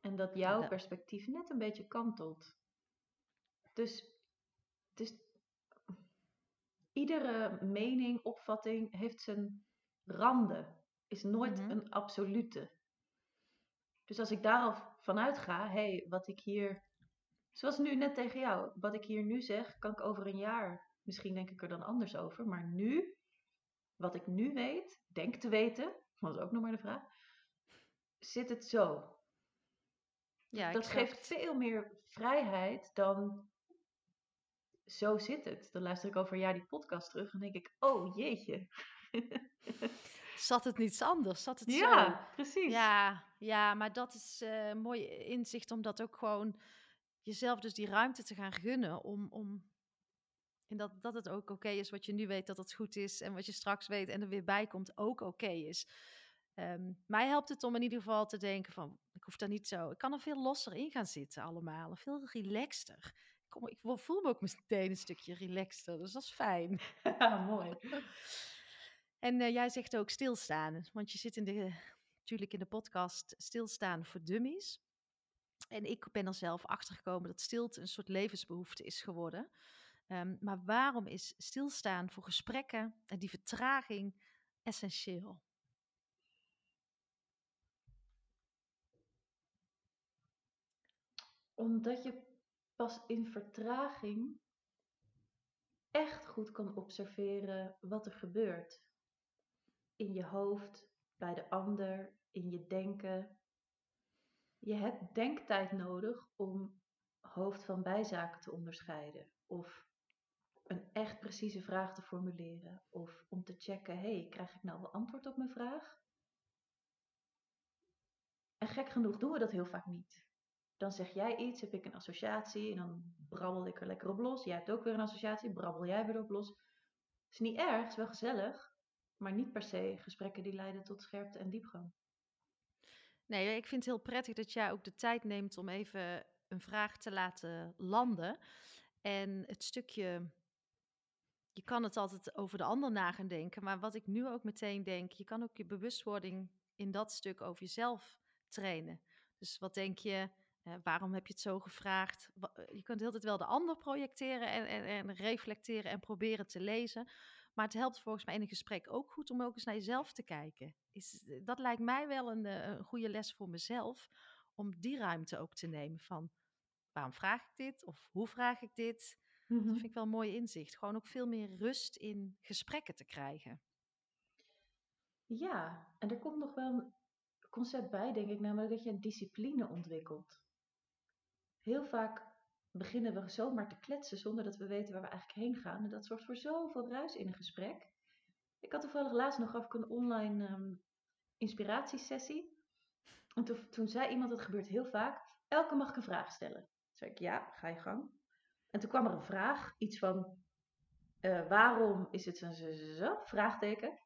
En dat jouw dat- perspectief net een beetje kantelt. Dus, dus iedere mening, opvatting heeft zijn randen. Is nooit Mhm. een absolute. Dus als ik daar al vanuit ga, hé, hey, wat ik hier, zoals nu net tegen jou, wat ik hier nu zeg, kan ik over een jaar, misschien denk ik er dan anders over, maar nu, wat ik nu weet, denk te weten, dat is ook nog maar de vraag, zit het zo. Ja, dat exact. geeft veel meer vrijheid dan zo zit het. Dan luister ik over een jaar die podcast terug en denk ik, oh jeetje. [LAUGHS] Zat het niets anders? Zat het zo? Ja, precies. Ja, ja, maar dat is een mooi inzicht om dat ook gewoon jezelf dus die ruimte te gaan gunnen om, om en dat, dat het ook oké is wat je nu weet dat het goed is en wat je straks weet en er weer bij komt ook oké is. Ehm, mij helpt het om in ieder geval te denken van, ik hoef daar niet zo, ik kan er veel losser in gaan zitten allemaal, veel relaxter. Kom, ik voel me ook meteen een stukje relaxter, dus dat is fijn. Ja, [LAUGHS] mooi. [LAUGHS] En eh, jij zegt ook stilstaan, want je zit in de, natuurlijk in de podcast Stilstaan voor Dummies. En ik ben er zelf achter gekomen dat stilte een soort levensbehoefte is geworden. Ehm, maar waarom is stilstaan voor gesprekken en die vertraging essentieel? Omdat je pas in vertraging echt goed kan observeren wat er gebeurt. In je hoofd, bij de ander, in je denken. Je hebt denktijd nodig om hoofd van bijzaken te onderscheiden. Of een echt precieze vraag te formuleren. Of om te checken, hey, krijg ik nou wel antwoord op mijn vraag? En gek genoeg doen we dat heel vaak niet. Dan zeg jij iets, heb ik een associatie en dan brabbel ik er lekker op los. Jij hebt ook weer een associatie, brabbel jij weer op los. Is niet erg, is wel gezellig, maar niet per se gesprekken die leiden tot scherpte en diepgang. Nee, ik vind het heel prettig dat jij ook de tijd neemt om even een vraag te laten landen. En het stukje, je kan het altijd over de ander na gaan denken, maar wat ik nu ook meteen denk, je kan ook je bewustwording in dat stuk over jezelf trainen. Dus wat denk je, eh, waarom heb je het zo gevraagd? Eh, Je kunt altijd wel de ander projecteren en, en, en reflecteren en proberen te lezen. Maar het helpt volgens mij in een gesprek ook goed om ook eens naar jezelf te kijken. Is, eh, dat lijkt mij wel een, eh, een goede les voor mezelf, om die ruimte ook te nemen van waarom vraag ik dit of hoe vraag ik dit? Dat vind ik wel een mooi inzicht. Gewoon ook veel meer rust in gesprekken te krijgen. Ja, en er komt nog wel een concept bij, denk ik, namelijk dat je een discipline ontwikkelt. Heel vaak beginnen we zomaar te kletsen zonder dat we weten waar we eigenlijk heen gaan. En dat zorgt voor zoveel ruis in een gesprek. Ik had toevallig laatst nog ik een online ehm, inspiratiesessie. En toen, zei iemand, dat gebeurt heel vaak, elke mag ik een vraag stellen. Toen zei ik, ja, ga je gang. En toen kwam er een vraag, iets van, eh, waarom is het zo? Vraagteken.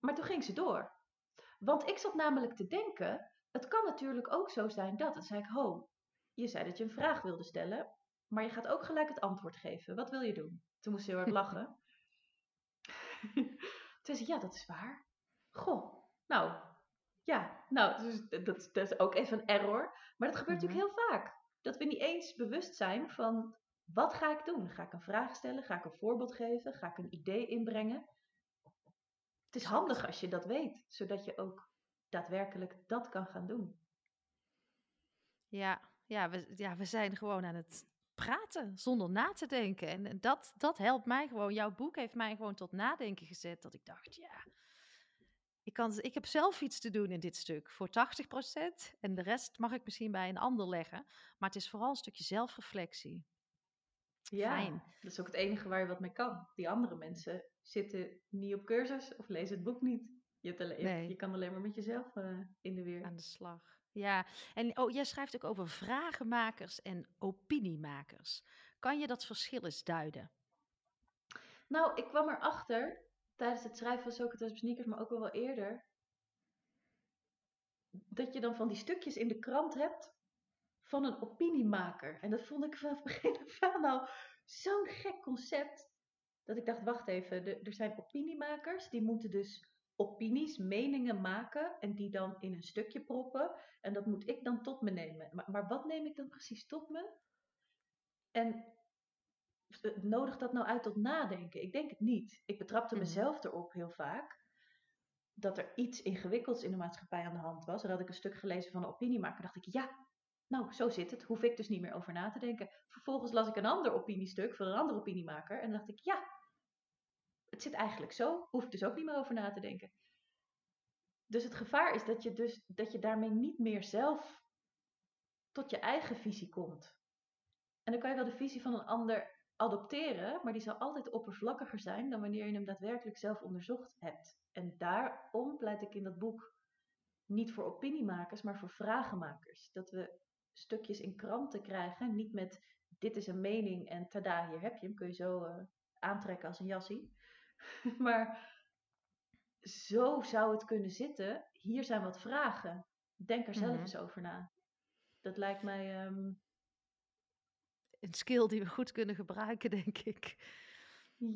Maar toen ging ze door. Want ik zat namelijk te denken, het kan natuurlijk ook zo zijn dat. En zei ik, ho, je zei dat je een vraag wilde stellen, maar je gaat ook gelijk het antwoord geven. Wat wil je doen? Toen moest ze heel erg [LAUGHS] lachen. Toen zei ze, ja, dat is waar. Goh, nou, ja, nou, dus dat, dat is ook even een error. Maar dat gebeurt Mhm. natuurlijk heel vaak. Dat we niet eens bewust zijn van, wat ga ik doen? Ga ik een vraag stellen? Ga ik een voorbeeld geven? Ga ik een idee inbrengen? Het is handig als je dat weet, zodat je ook daadwerkelijk dat kan gaan doen. Ja, ja, we, ja, we zijn gewoon aan het praten zonder na te denken. En, en dat, dat helpt mij gewoon. Jouw boek heeft mij gewoon tot nadenken gezet. Dat ik dacht, ja, ik, kan, ik heb zelf iets te doen in dit stuk voor 80%. En de rest mag ik misschien bij een ander leggen. Maar het is vooral een stukje zelfreflectie. Ja, Fijn. dat is ook het enige waar je wat mee kan. Die andere mensen zitten niet op cursus of lezen het boek niet. Je, hebt alleen- Nee. je kan alleen maar met jezelf eh, in de weer. Aan de slag. Ja, en oh, jij schrijft ook over vragenmakers en opiniemakers. Kan je dat verschil eens duiden? Nou, ik kwam erachter tijdens het schrijven van Socrates Sneakers, maar ook wel wel eerder, dat je dan van die stukjes in de krant hebt van een opiniemaker. En dat vond ik vanaf begin af aan al zo'n gek concept, dat ik dacht, wacht even, er zijn opiniemakers, die moeten dus opinies, meningen maken en die dan in een stukje proppen. En dat moet ik dan tot me nemen. Maar, maar wat neem ik dan precies tot me? En eh, nodigt dat nou uit tot nadenken? Ik denk het niet. Ik betrapte Mhm. mezelf erop heel vaak dat er iets ingewikkelds in de maatschappij aan de hand was. En had ik een stuk gelezen van een opiniemaker, dacht ik, ja, nou, zo zit het. Hoef ik dus niet meer over na te denken. Vervolgens las ik een ander opiniestuk van een andere opiniemaker en dacht ik, ja, het zit eigenlijk zo. Hoef ik dus ook niet meer over na te denken. Dus het gevaar is dat je, dus, dat je daarmee niet meer zelf tot je eigen visie komt. En dan kan je wel de visie van een ander adopteren, maar die zal altijd oppervlakkiger zijn dan wanneer je hem daadwerkelijk zelf onderzocht hebt. En daarom pleit ik in dat boek niet voor opiniemakers, maar voor vragenmakers. Dat we stukjes in kranten krijgen, niet met dit is een mening en tada, hier heb je hem, kun je zo eh, aantrekken als een jassie. [LAUGHS] maar zo zou het kunnen zitten. Hier zijn wat vragen. Denk er zelf Mhm. eens over na. Dat lijkt mij. ehm, Een skill die we goed kunnen gebruiken, denk ik.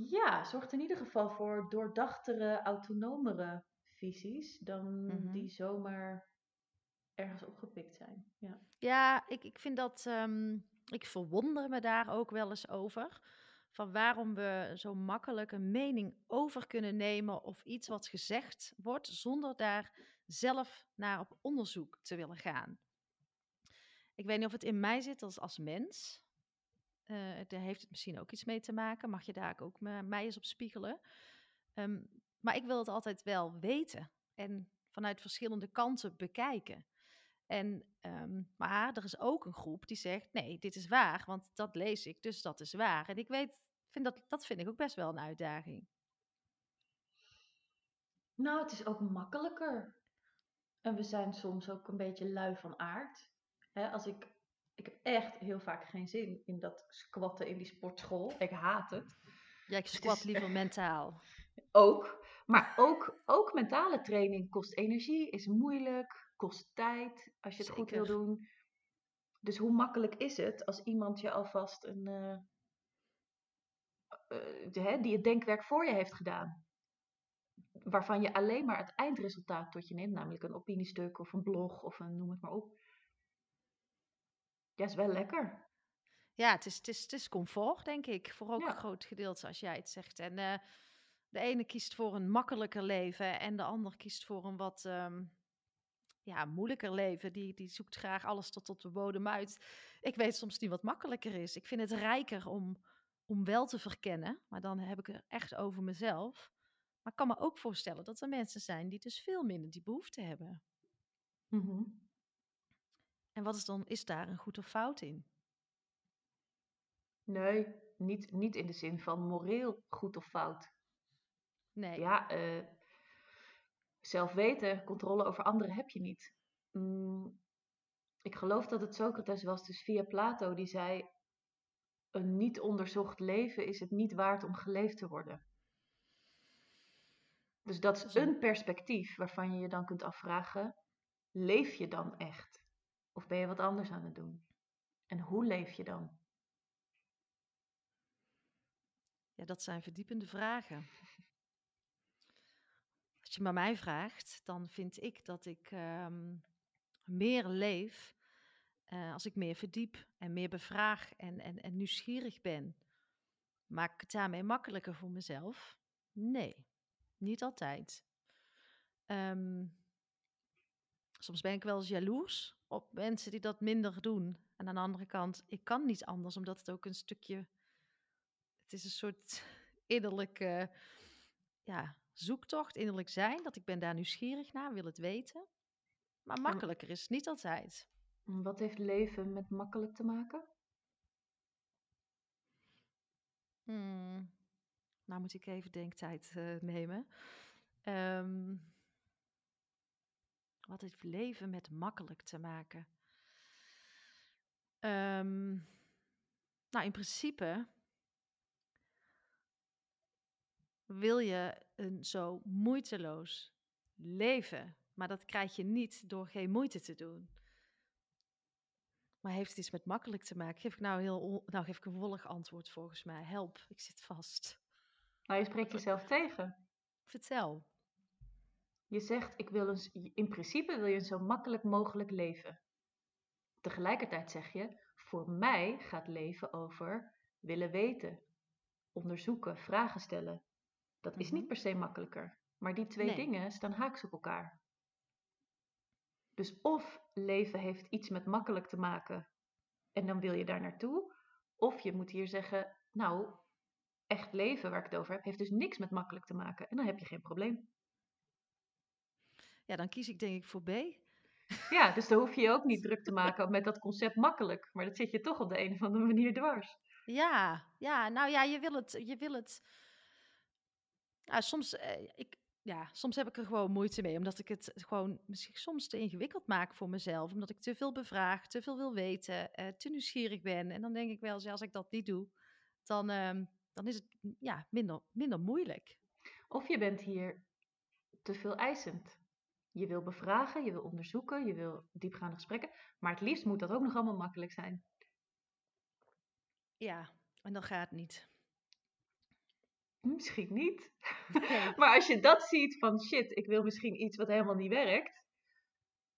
ja, zorgt in ieder geval voor doordachtere, autonomere visies dan Mhm. die zomaar ergens opgepikt zijn. Ja. Ja, ik, ik vind dat. ehm, ik verwonder me daar ook wel eens over. Van waarom we zo makkelijk een mening over kunnen nemen of iets wat gezegd wordt, zonder daar zelf naar op onderzoek te willen gaan. Ik weet niet of het in mij zit als, als mens. Eh, daar heeft het misschien ook iets mee te maken. Mag je daar ook mij eens op spiegelen? Ehm, maar ik wil het altijd wel weten en vanuit verschillende kanten bekijken. En, ehm, maar er is ook een groep die zegt: nee, dit is waar, want dat lees ik, dus dat is waar. En ik weet, vind dat, dat vind ik ook best wel een uitdaging. Nou, het is ook makkelijker. En we zijn soms ook een beetje lui van aard. Als ik, ik heb echt heel vaak geen zin in dat squatten in die sportschool. Ik haat het. Jij Het squat liever mentaal. [LAUGHS] Ook. Maar ook, ook mentale training kost energie, is moeilijk, kost tijd als je het goed wil doen. Dus hoe makkelijk is het als iemand je alvast een, eh, eh, de- hè, die het denkwerk voor je heeft gedaan? Waarvan je alleen maar het eindresultaat tot je neemt, namelijk een opiniestuk of een blog of een noem het maar op. Ja, is wel lekker. Ja, het is, het, is, het is comfort, denk ik, voor ook Ja. een groot gedeelte, als jij het zegt. En eh, de ene kiest voor een makkelijker leven en de ander kiest voor een wat ehm, ja, moeilijker leven. Die, die zoekt graag alles tot op de bodem uit. Ik weet soms niet wat makkelijker is. Ik vind het rijker om, om wel te verkennen, maar dan heb ik het echt over mezelf. Maar ik kan me ook voorstellen dat er mensen zijn die dus veel minder die behoefte hebben. Mhm. En wat is dan, is daar een goed of fout in? Nee, niet, niet in de zin van moreel goed of fout. Nee. Ja, eh, zelf weten, controle over anderen heb je niet. Mm, ik geloof dat het Socrates was, dus via Plato, die zei: Een niet onderzocht leven is het niet waard om geleefd te worden. Dus dat is een perspectief waarvan je je dan kunt afvragen: leef je dan echt? Of ben je wat anders aan het doen? En hoe leef je dan? Ja, dat zijn verdiepende vragen. Maar mij vraagt, dan vind ik dat ik ehm, meer leef eh, als ik meer verdiep en meer bevraag en, en, en nieuwsgierig ben. Maak ik het daarmee makkelijker voor mezelf? Nee, niet altijd. Ehm, soms ben ik wel eens jaloers op mensen die dat minder doen. En aan de andere kant, ik kan niet anders, omdat het ook een stukje het is een soort [LAUGHS] innerlijke ja, zoektocht, innerlijk zijn. Dat ik ben daar nieuwsgierig naar, wil het weten. Maar makkelijker is het niet altijd. Wat heeft leven met makkelijk te maken? Hmm. Nou moet ik even denktijd eh, nemen. Ehm, Wat heeft leven met makkelijk te maken? Ehm, nou, in principe wil je een zo moeiteloos leven. Maar dat krijg je niet door geen moeite te doen. Maar heeft het iets met makkelijk te maken? Geef ik nou heel, nou geef ik een volg antwoord volgens mij. Help, ik zit vast. Nou, je spreekt jezelf tegen. Vertel. Je zegt, ik wil een, in principe wil je een zo makkelijk mogelijk leven. Tegelijkertijd zeg je, voor mij gaat leven over willen weten, onderzoeken, vragen stellen. Dat is Mhm. niet per se makkelijker. Maar die twee Nee. dingen staan haaks op elkaar. Dus of leven heeft iets met makkelijk te maken en dan wil je daar naartoe. Of je moet hier zeggen, nou, echt leven waar ik het over heb, heeft dus niks met makkelijk te maken. En dan heb je geen probleem. Ja, dan kies ik denk ik voor B. Ja, dus dan hoef je je ook niet druk te [LAUGHS] maken met dat concept makkelijk. Maar dat zit je toch op de een of andere manier dwars. Ja, ja, nou ja, je wil het, je wil het. Nou, soms, eh, ik, ja, soms heb ik er gewoon moeite mee, omdat ik het gewoon misschien soms te ingewikkeld maak voor mezelf, omdat ik te veel bevraag, te veel wil weten, eh, te nieuwsgierig ben. En dan denk ik wel, als ik dat niet doe, dan, ehm, dan is het mm, ja, minder, minder moeilijk. Of je bent hier te veel eisend. Je wil bevragen, je wil onderzoeken, je wil diepgaande gesprekken. Maar het liefst moet dat ook nog allemaal makkelijk zijn. Ja, en dan gaat het niet. Misschien niet. [LAUGHS] Maar als je dat ziet van shit, ik wil misschien iets wat helemaal niet werkt.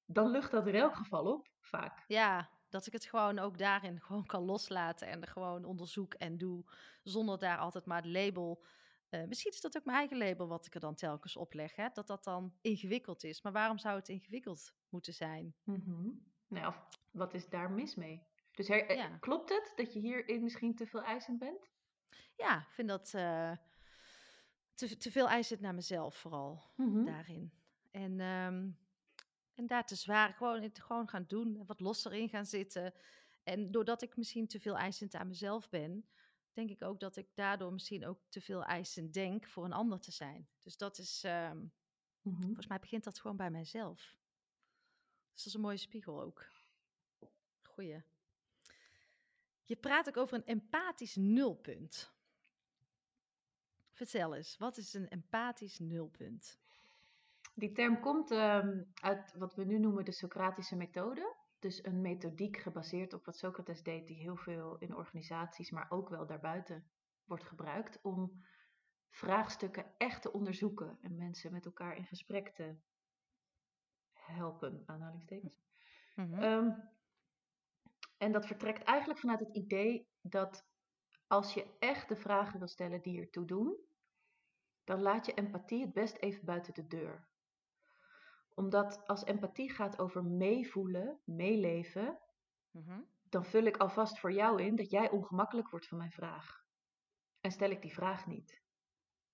Dan lucht dat in elk geval op, vaak. Ja, dat ik het gewoon ook daarin gewoon kan loslaten en er gewoon onderzoek en doe, zonder daar altijd maar het label. eh, misschien is dat ook mijn eigen label wat ik er dan telkens op leg, hè? dat dat dan ingewikkeld is. Maar waarom zou het ingewikkeld moeten zijn? Mhm. Nou, of wat is daar mis mee? Dus her- eh, Ja. klopt het dat je hierin misschien te veel eisend bent? Ja, ik vind dat eh, te, te veel eisend naar mezelf vooral Mhm. daarin. En, ehm, en daar te zwaar gewoon, het gewoon gaan doen en wat losser in gaan zitten. En doordat ik misschien te veel eisend aan mezelf ben, denk ik ook dat ik daardoor misschien ook te veel eisend denk voor een ander te zijn. Dus dat is, ehm, Mhm. volgens mij begint dat gewoon bij mijzelf. Dus dat is een mooie spiegel ook. Goeie. Je praat ook over een empathisch nulpunt. Vertel eens, wat is een empathisch nulpunt? Die term komt ehm, uit wat we nu noemen de Socratische methode. Dus een methodiek gebaseerd op wat Socrates deed, die heel veel in organisaties, maar ook wel daarbuiten wordt gebruikt om vraagstukken echt te onderzoeken en mensen met elkaar in gesprek te helpen, aanhalingstekens. Mhm. Ehm, en dat vertrekt eigenlijk vanuit het idee dat als je echt de vragen wil stellen die ertoe doen, dan laat je empathie het best even buiten de deur. Omdat als empathie gaat over meevoelen, meeleven, Mhm. dan vul ik alvast voor jou in dat jij ongemakkelijk wordt van mijn vraag. En stel ik die vraag niet.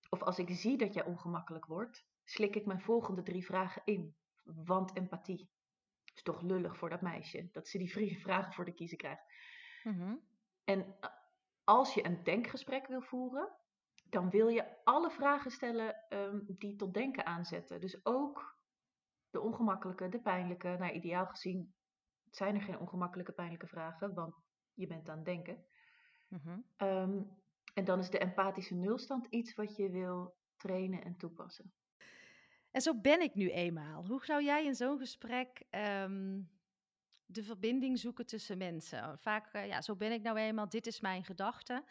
Of als ik zie dat jij ongemakkelijk wordt, slik ik mijn volgende drie vragen in. Want empathie. Is toch lullig voor dat meisje, dat ze die drie [LAUGHS] vragen voor de kiezen krijgt. Mhm. En als je een denkgesprek wil voeren, dan wil je alle vragen stellen ehm, die tot denken aanzetten. Dus ook de ongemakkelijke, de pijnlijke. Nou, ideaal gezien zijn er geen ongemakkelijke, pijnlijke vragen, want je bent aan het denken. Mhm. Ehm, en dan is de empathische nulstand iets wat je wil trainen en toepassen. En zo ben ik nu eenmaal. Hoe zou jij in zo'n gesprek ehm, de verbinding zoeken tussen mensen? Vaak, eh, ja, zo ben ik nou eenmaal, dit is mijn gedachte.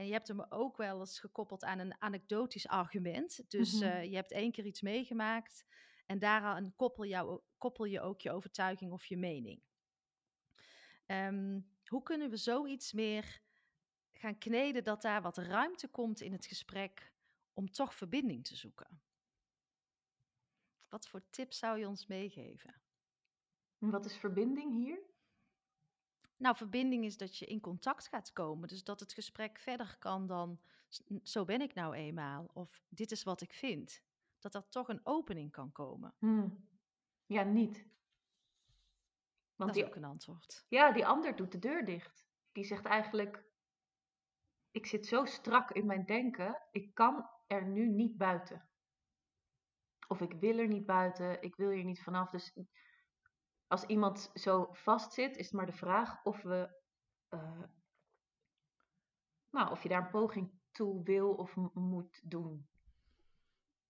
En je hebt hem ook wel eens gekoppeld aan een anekdotisch argument. Dus Mhm. eh, je hebt één keer iets meegemaakt en daaraan koppel, jou, koppel je ook je overtuiging of je mening. Ehm, hoe kunnen we zoiets meer gaan kneden dat daar wat ruimte komt in het gesprek om toch verbinding te zoeken? Wat voor tips zou je ons meegeven? En wat is verbinding hier? Nou, verbinding is dat je in contact gaat komen. Dus dat het gesprek verder kan dan "S- n- zo ben ik nou eenmaal. Of dit is wat ik vind. Dat er toch een opening kan komen. Hmm. Ja, niet. Want dat is die, ook een antwoord. ja, die ander doet de deur dicht. Die zegt eigenlijk, ik zit zo strak in mijn denken, ik kan er nu niet buiten. Of ik wil er niet buiten, ik wil hier niet vanaf. Dus als iemand zo vastzit, is het maar de vraag of we, uh, nou, of je daar een poging toe wil of moet doen.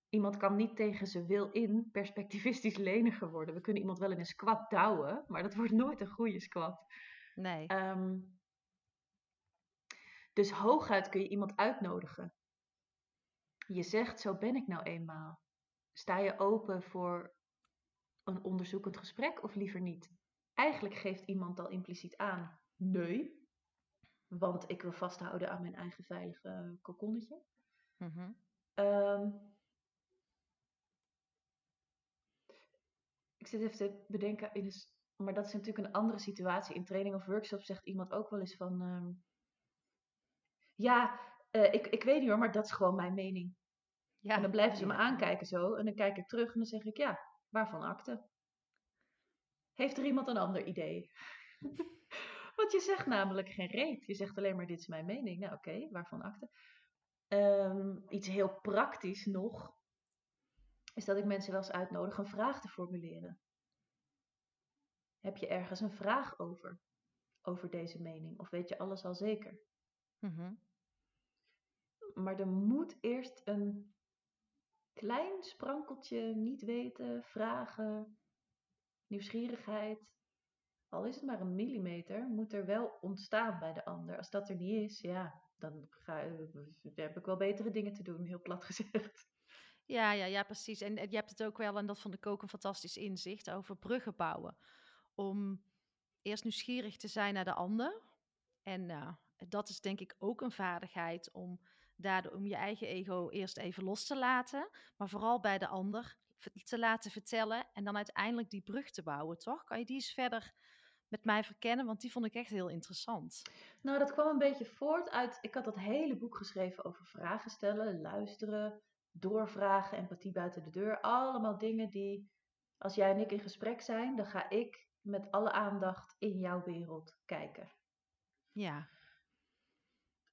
Iemand kan niet tegen zijn wil in perspectivistisch [LAUGHS] leniger worden. We kunnen iemand wel in een squat douwen, maar dat wordt nooit een goede squat. Nee. Um, dus hooguit kun je iemand uitnodigen. Je zegt, zo ben ik nou eenmaal. Sta je open voor een onderzoekend gesprek of liever niet? Eigenlijk geeft iemand al impliciet aan, nee, want ik wil vasthouden aan mijn eigen veilige kokonnetje. Mhm. Ehm, ik zit even te bedenken, in een, maar dat is natuurlijk een andere situatie. In training of workshop zegt iemand ook wel eens van, ehm, ja, uh, ik, ik weet niet hoor, maar dat is gewoon mijn mening. Ja, en dan blijven ze me aankijken zo. En dan kijk ik terug en dan zeg ik, ja, waarvan akte? Heeft er iemand een ander idee? [LAUGHS] Want je zegt namelijk geen reet. Je zegt alleen maar, dit is mijn mening. Nou oké, waarvan akte? Um, iets heel praktisch nog, is dat ik mensen wel eens uitnodig een vraag te formuleren. Heb je ergens een vraag over? Over deze mening? Of weet je alles al zeker? Mm maar er moet eerst een klein sprankeltje niet weten, vragen, nieuwsgierigheid, al is het maar een millimeter, moet er wel ontstaan bij de ander. Als dat er niet is, ja, dan ga, heb ik wel betere dingen te doen, heel plat [LAUGHS] gezegd. Ja, ja, ja, precies. En, je hebt het ook wel, en dat vond ik ook een fantastisch inzicht, over bruggen bouwen. Om eerst nieuwsgierig te zijn naar de ander. En uh, dat is denk ik ook een vaardigheid om daardoor om je eigen ego eerst even los te laten, maar vooral bij de ander te laten vertellen en dan uiteindelijk die brug te bouwen, toch? Kan je die eens verder met mij verkennen? Want die vond ik echt heel interessant. Nou, dat kwam een beetje voort uit. Ik had dat hele boek geschreven over vragen stellen, luisteren, doorvragen, empathie buiten de deur. Allemaal dingen die, als jij en ik in gesprek zijn, dan ga ik met alle aandacht in jouw wereld kijken. Ja.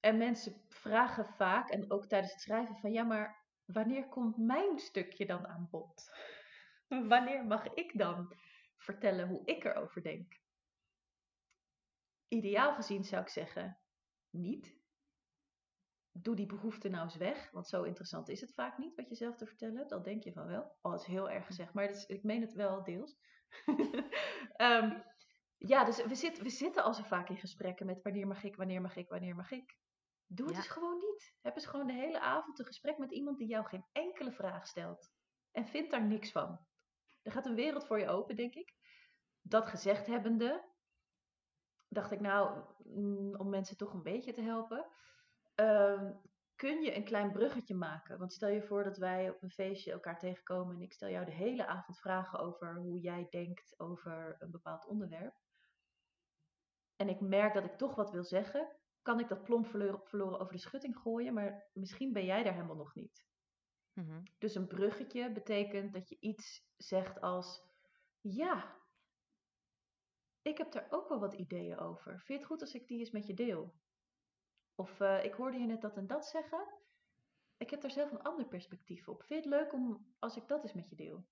En mensen vragen vaak, en ook tijdens het schrijven, van ja, maar wanneer komt mijn stukje dan aan bod? [LAUGHS] wanneer mag ik dan vertellen hoe ik erover denk? Ideaal gezien zou ik zeggen, niet. Doe die behoefte nou eens weg, want zo interessant is het vaak niet wat je zelf te vertellen hebt. Dan denk je van wel. Oh, dat is heel erg gezegd, maar ik meen het wel deels. um, [LAUGHS] ja, dus we, zit, we zitten al zo vaak in gesprekken met wanneer mag ik, wanneer mag ik, wanneer mag ik. Doe het ja. dus gewoon niet. Heb eens gewoon de hele avond een gesprek met iemand die jou geen enkele vraag stelt. En vind daar niks van. Er gaat een wereld voor je open, denk ik. Dat gezegd hebbende, dacht ik nou, mm, om mensen toch een beetje te helpen, uh, kun je een klein bruggetje maken. Want stel je voor dat wij op een feestje elkaar tegenkomen en ik stel jou de hele avond vragen over hoe jij denkt over een bepaald onderwerp. En ik merk dat ik toch wat wil zeggen, kan ik dat plomp verloren, over de schutting gooien, maar misschien ben jij daar helemaal nog niet. Mm-hmm. Dus een bruggetje betekent dat je iets zegt als: Ja, ik heb daar ook wel wat ideeën over. Vind je het goed als ik die eens met je deel? Of uh, ik hoorde je net dat en dat zeggen. Ik heb daar zelf een ander perspectief op. Vind je het leuk om als ik dat eens met je deel?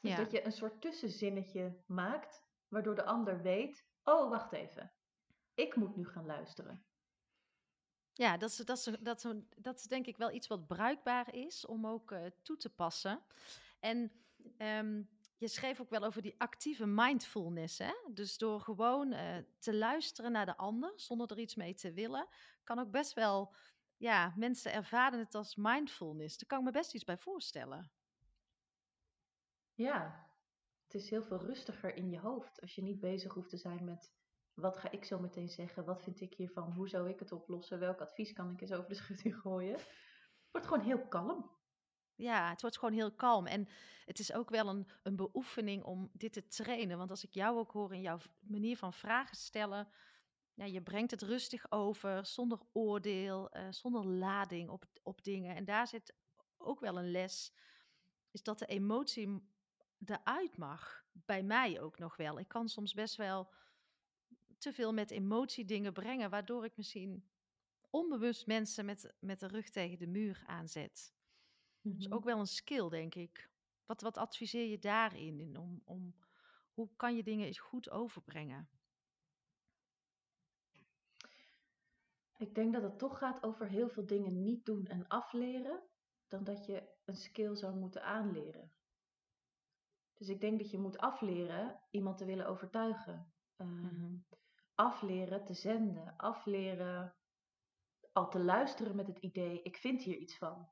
Dus ja. dat je een soort tussenzinnetje maakt, waardoor de ander weet: Oh, wacht even. Ik moet nu gaan luisteren. Ja, dat is, dat, is, dat, dat denk ik wel iets wat bruikbaar is om ook uh, toe te passen. En um, je schreef ook wel over die actieve mindfulness. Hè? Dus door gewoon uh, te luisteren naar de ander zonder er iets mee te willen, kan ook best wel, ja, mensen ervaren het als mindfulness. Daar kan ik me best iets bij voorstellen. Ja, het is heel veel rustiger in je hoofd als je niet bezig hoeft te zijn met wat ga ik zo meteen zeggen? Wat vind ik hiervan? Hoe zou ik het oplossen? Welk advies kan ik eens over de [LAUGHS] schutting gooien? Het wordt gewoon heel kalm. Ja, het wordt gewoon heel kalm. En het is ook wel een, een beoefening om dit te trainen. Want als ik jou ook hoor in jouw manier van vragen stellen, je brengt het rustig over, zonder oordeel, uh, zonder lading op, op dingen. En daar zit ook wel een les, is dat de emotie eruit mag. Bij mij ook nog wel. Ik kan soms best wel te veel met emotie dingen brengen, waardoor ik misschien onbewust mensen met, met de rug tegen de muur aanzet. Dat is ook wel een skill, denk ik. Wat, wat adviseer je daarin? In om, om, hoe kan je dingen eens goed overbrengen? Ik denk dat het toch gaat over heel veel dingen niet doen en afleren, dan dat je een skill zou moeten aanleren. Dus ik denk dat je moet afleren iemand te willen overtuigen. Ehm, Mhm. Afleren te zenden. Afleren al te luisteren met het idee, ik vind hier iets van.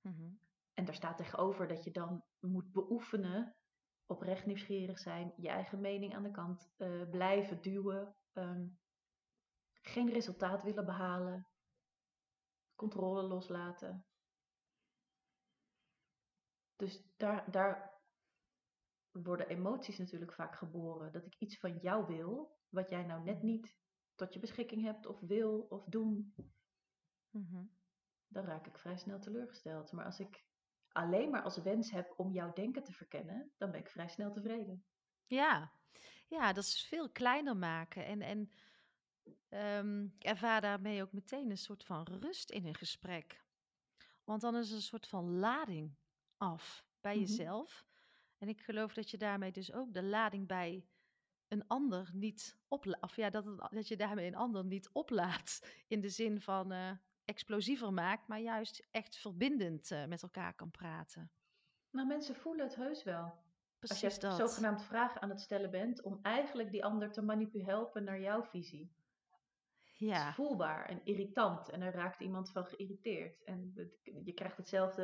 Mhm. En daar staat tegenover dat je dan moet beoefenen, oprecht nieuwsgierig zijn, je eigen mening aan de kant eh, blijven duwen, ehm, geen resultaat willen behalen, controle loslaten. Dus daar, daar worden emoties natuurlijk vaak geboren. Dat ik iets van jou wil, wat jij nou net niet tot je beschikking hebt, of wil, of doen. Mhm. Dan raak ik vrij snel teleurgesteld. Maar als ik alleen maar als wens heb om jouw denken te verkennen, dan ben ik vrij snel tevreden. Ja. ja, dat is veel kleiner maken. En, en ehm, ervaar daarmee ook meteen een soort van rust in een gesprek. Want dan is er een soort van lading af bij Mhm. jezelf. En ik geloof dat je daarmee dus ook de lading bij een ander niet oplaat. Of ja, dat, het- dat je daarmee een ander niet oplaat. In de zin van eh, explosiever maakt, maar juist echt verbindend eh, met elkaar kan praten. Nou, mensen voelen het heus wel. Als Precies je dat. zogenaamd vragen aan het stellen bent om eigenlijk die ander te manipuleren helpen naar jouw visie. Het Ja, is voelbaar en irritant en er raakt iemand van geïrriteerd. En het- je krijgt hetzelfde,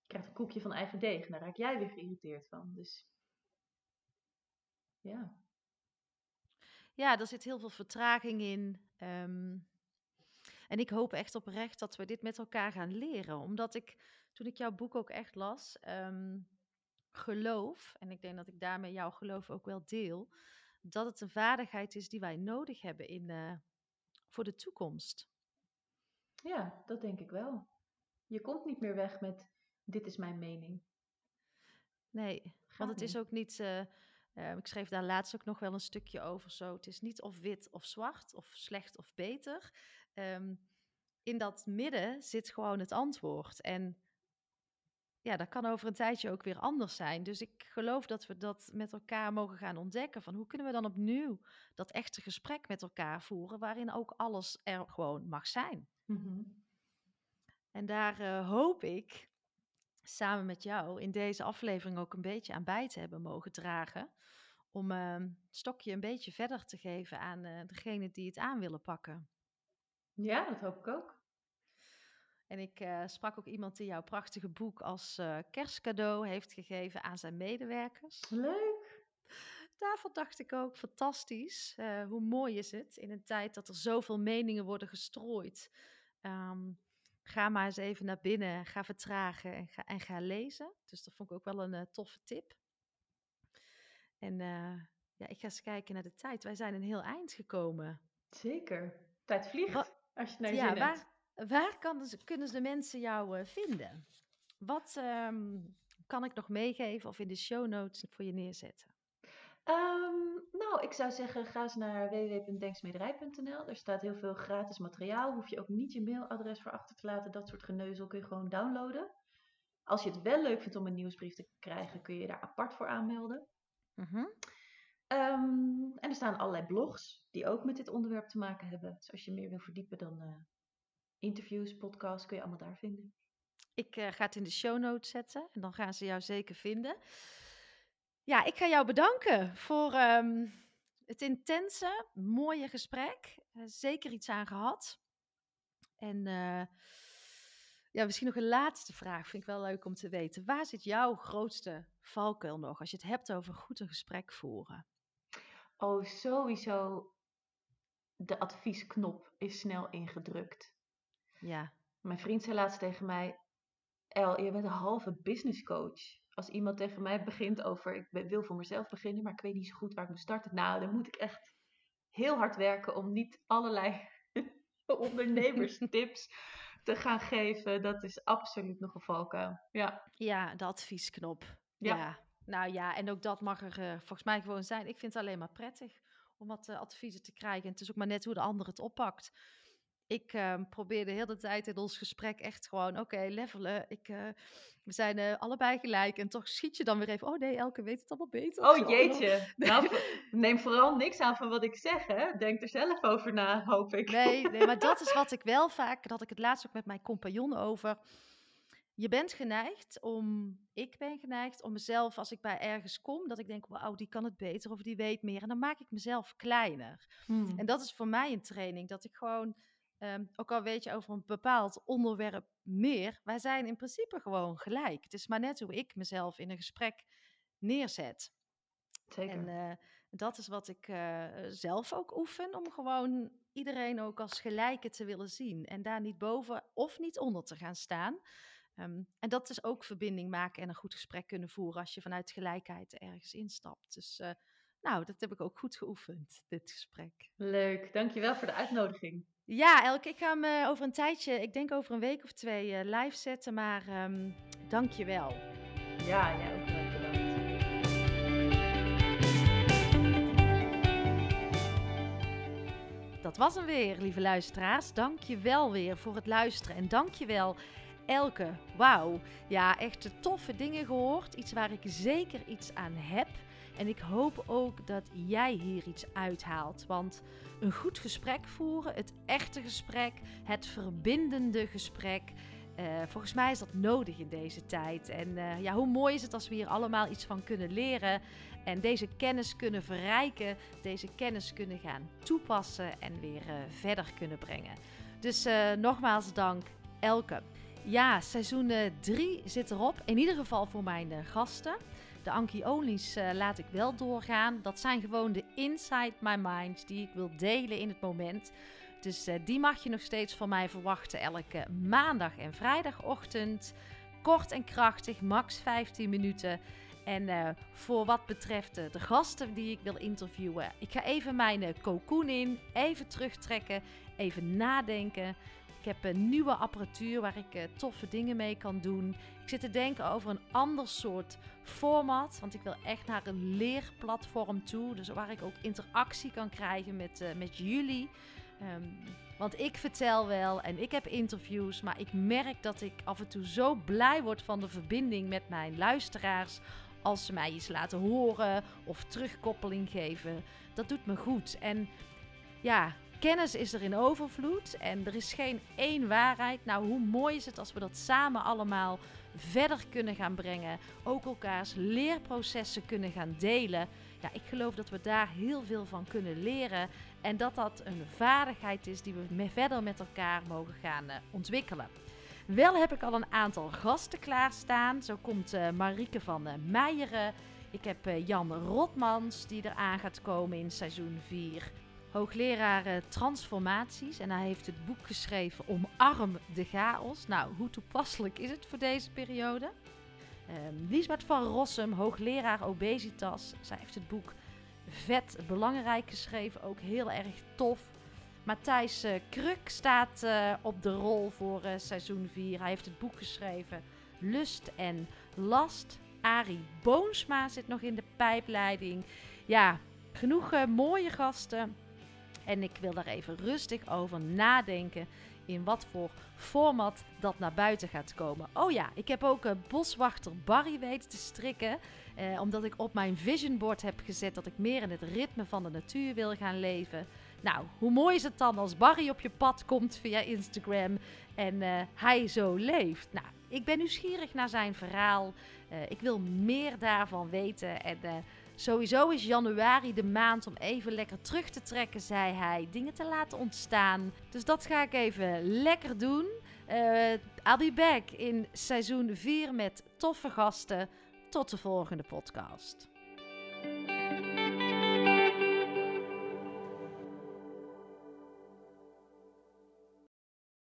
je krijgt een koekje van eigen deeg en daar raak jij weer geïrriteerd van. Dus ja, ja, er zit heel veel vertraging in. ehm, en ik hoop echt oprecht dat we dit met elkaar gaan leren. Omdat ik, toen ik jouw boek ook echt las, ehm, geloof, en ik denk dat ik daarmee jouw geloof ook wel deel, dat het een vaardigheid is die wij nodig hebben in, eh, voor de toekomst. ja, dat denk ik wel. Je komt niet meer weg met dit is mijn mening. Nee, Gaat want het is ook niet. eh, eh, ik schreef daar laatst ook nog wel een stukje over. Zo. Het is niet of wit of zwart, of slecht of beter. Ehm, in dat midden zit gewoon het antwoord. En ja, dat kan over een tijdje ook weer anders zijn. Dus ik geloof dat we dat met elkaar mogen gaan ontdekken. Van hoe kunnen we dan opnieuw dat echte gesprek met elkaar voeren, waarin ook alles er gewoon mag zijn. Mhm. En daar eh, hoop ik samen met jou in deze aflevering ook een beetje aan bij te hebben mogen dragen. Om het stokje een beetje verder te geven aan eh degene die het aan willen pakken. Ja, dat hoop ik ook. En ik eh, sprak ook iemand die jouw prachtige boek als eh, kerstcadeau heeft gegeven aan zijn medewerkers. Leuk. Daarvan dacht ik ook, fantastisch. Hoe mooi is het in een tijd dat er zoveel meningen worden gestrooid. Ehm, ga maar eens even naar binnen, ga vertragen en ga, en ga lezen. Dus dat vond ik ook wel een eh, toffe tip. En eh, ja, ik ga eens kijken naar de tijd. Wij zijn een heel eind gekomen. Zeker. Tijd vliegt als je het naar je ja, hebt. waar, waar kan, ze- kunnen de mensen jou eh, vinden? Wat ehm, kan ik nog meegeven of in de show notes voor je neerzetten? Ehm, nou, ik zou zeggen, ga eens naar www.denksmederij.nl. Er staat heel veel gratis materiaal. Hoef je ook niet je mailadres voor achter te laten. Dat soort geneuzel kun je gewoon downloaden. Als je het wel leuk vindt om een nieuwsbrief te krijgen, kun je je daar apart voor aanmelden. Ehm, en er staan allerlei blogs die ook met dit onderwerp te maken hebben. Dus als je meer wil verdiepen, dan eh, interviews, podcasts, kun je allemaal daar vinden. Ik eh, ga het in de show notes zetten en dan gaan ze jou zeker vinden. Ja, ik ga jou bedanken voor ehm, het intense, mooie gesprek. Eh, zeker iets aan gehad. En eh, ja, misschien nog een laatste vraag. Vind ik wel leuk om te weten. Waar zit jouw grootste valkuil nog als je het hebt over goed een gesprek voeren? Oh, sowieso. De adviesknop is snel ingedrukt. Ja, Mijn vriend zei laatst tegen mij: El, je bent een halve business coach. Als iemand tegen mij begint over: ik wil voor mezelf beginnen, maar ik weet niet zo goed waar ik moet starten. Nou, dan moet ik echt heel hard werken om niet allerlei [LAUGHS] ondernemerstips [LAUGHS] te gaan geven. Dat is absoluut nog een valkuil. Ja, ja de adviesknop. Ja. Ja. nou ja, en ook dat mag er eh, volgens mij gewoon zijn. Ik vind het alleen maar prettig om wat eh, adviezen te krijgen. En het is ook maar net hoe de ander het oppakt. Ik uh, probeer de hele tijd in ons gesprek echt gewoon, oké, levelen. Ik, uh, we zijn uh, allebei gelijk. En toch schiet je dan weer even, oh nee, Elke weet het allemaal beter. Oh jeetje. [LAUGHS] nou, neem vooral niks aan van wat ik zeg, hè. Denk er zelf over na, hoop ik. Nee, nee, maar dat is wat ik [LAUGHS] wel vaak, dat had ik het laatst ook met mijn compagnon over. Je bent geneigd om, ik ben geneigd om mezelf, als ik bij ergens kom, dat ik denk, wauw, die kan het beter of die weet meer. En dan maak ik mezelf kleiner. Hmm. En dat is voor mij een training, dat ik gewoon Um, ook al weet je over een bepaald onderwerp meer, wij zijn in principe gewoon gelijk. Het is maar net hoe ik mezelf in een gesprek neerzet. Zeker. En uh, dat is wat ik uh, zelf ook oefen, om gewoon iedereen ook als gelijke te willen zien. En daar niet boven of niet onder te gaan staan. Um, en dat is ook verbinding maken en een goed gesprek kunnen voeren als je vanuit gelijkheid ergens instapt. Dus uh, nou, dat heb ik ook goed geoefend, dit gesprek. Leuk, dankjewel voor de uitnodiging. Ja, Elke, ik ga hem uh, over een tijdje, ik denk over een week of twee, uh, live zetten. Maar um, dank je wel. Ja, jij ook wel bedankt. Dat was hem weer, lieve luisteraars. Dank je wel weer voor het luisteren. En dank je wel, Elke. Wauw. Ja, echt toffe dingen gehoord. Iets waar ik zeker iets aan heb. En ik hoop ook dat jij hier iets uithaalt. Want een goed gesprek voeren, het echte gesprek, het verbindende gesprek. Uh, volgens mij is dat nodig in deze tijd. En uh, ja, hoe mooi is het als we hier allemaal iets van kunnen leren en deze kennis kunnen verrijken, deze kennis kunnen gaan toepassen en weer uh, verder kunnen brengen. Dus nogmaals dank, Elke. Ja, seizoen 3 zit erop, in ieder geval voor mijn gasten. De Anki Only's uh, laat ik wel doorgaan. Dat zijn gewoon de inside my mind die ik wil delen in het moment. Dus uh, die mag je nog steeds van mij verwachten elke maandag en vrijdagochtend. Kort en krachtig, max 15 minuten. En uh, voor wat betreft de gasten die ik wil interviewen, ik ga even mijn cocoon in, even terugtrekken, even nadenken. Ik heb een nieuwe apparatuur waar ik uh, toffe dingen mee kan doen. Ik zit te denken over een ander soort format. Want ik wil echt naar een leerplatform toe. Dus waar ik ook interactie kan krijgen met, uh, met jullie. Um, want ik vertel wel en ik heb interviews. Maar ik merk dat ik af en toe zo blij word van de verbinding met mijn luisteraars. Als ze mij iets laten horen of terugkoppeling geven. Dat doet me goed. En ja, kennis is er in overvloed en er is geen één waarheid. Nou, hoe mooi is het als we dat samen allemaal verder kunnen gaan brengen. Ook elkaars leerprocessen kunnen gaan delen. Ja, ik geloof dat we daar heel veel van kunnen leren. En dat dat een vaardigheid is die we verder met elkaar mogen gaan uh, ontwikkelen. Wel heb ik al een aantal gasten klaarstaan. Zo komt uh, Marieke van uh, Meijeren. Ik heb Jan Rotmans die eraan gaat komen in seizoen 4 hoogleraar eh, transformaties. En hij heeft het boek geschreven Omarm de chaos. Nou, hoe toepasselijk is het voor deze periode? Um, Liesbeth van Rossum, hoogleraar obesitas. Zij heeft het boek Vet Belangrijk geschreven, ook heel erg tof. Matthijs uh, Kruk staat uh, op de rol voor uh, seizoen 4. Hij heeft het boek geschreven Lust en Last. Arie Boonsma zit nog in de pijpleiding. Ja, genoeg mooie gasten. En ik wil daar even rustig over nadenken in wat voor format dat naar buiten gaat komen. Oh ja, ik heb ook een boswachter Barry weten te strikken. Eh, omdat ik op mijn vision board heb gezet dat ik meer in het ritme van de natuur wil gaan leven. Nou, hoe mooi is het dan als Barry op je pad komt via Instagram en uh, hij zo leeft? Nou, ik ben nieuwsgierig naar zijn verhaal. Uh, ik wil meer daarvan weten en Sowieso is januari de maand om even lekker terug te trekken, zei hij. Dingen te laten ontstaan. Dus dat ga ik even lekker doen. Uh, I'll be back in seizoen 4 met toffe gasten. Tot de volgende podcast.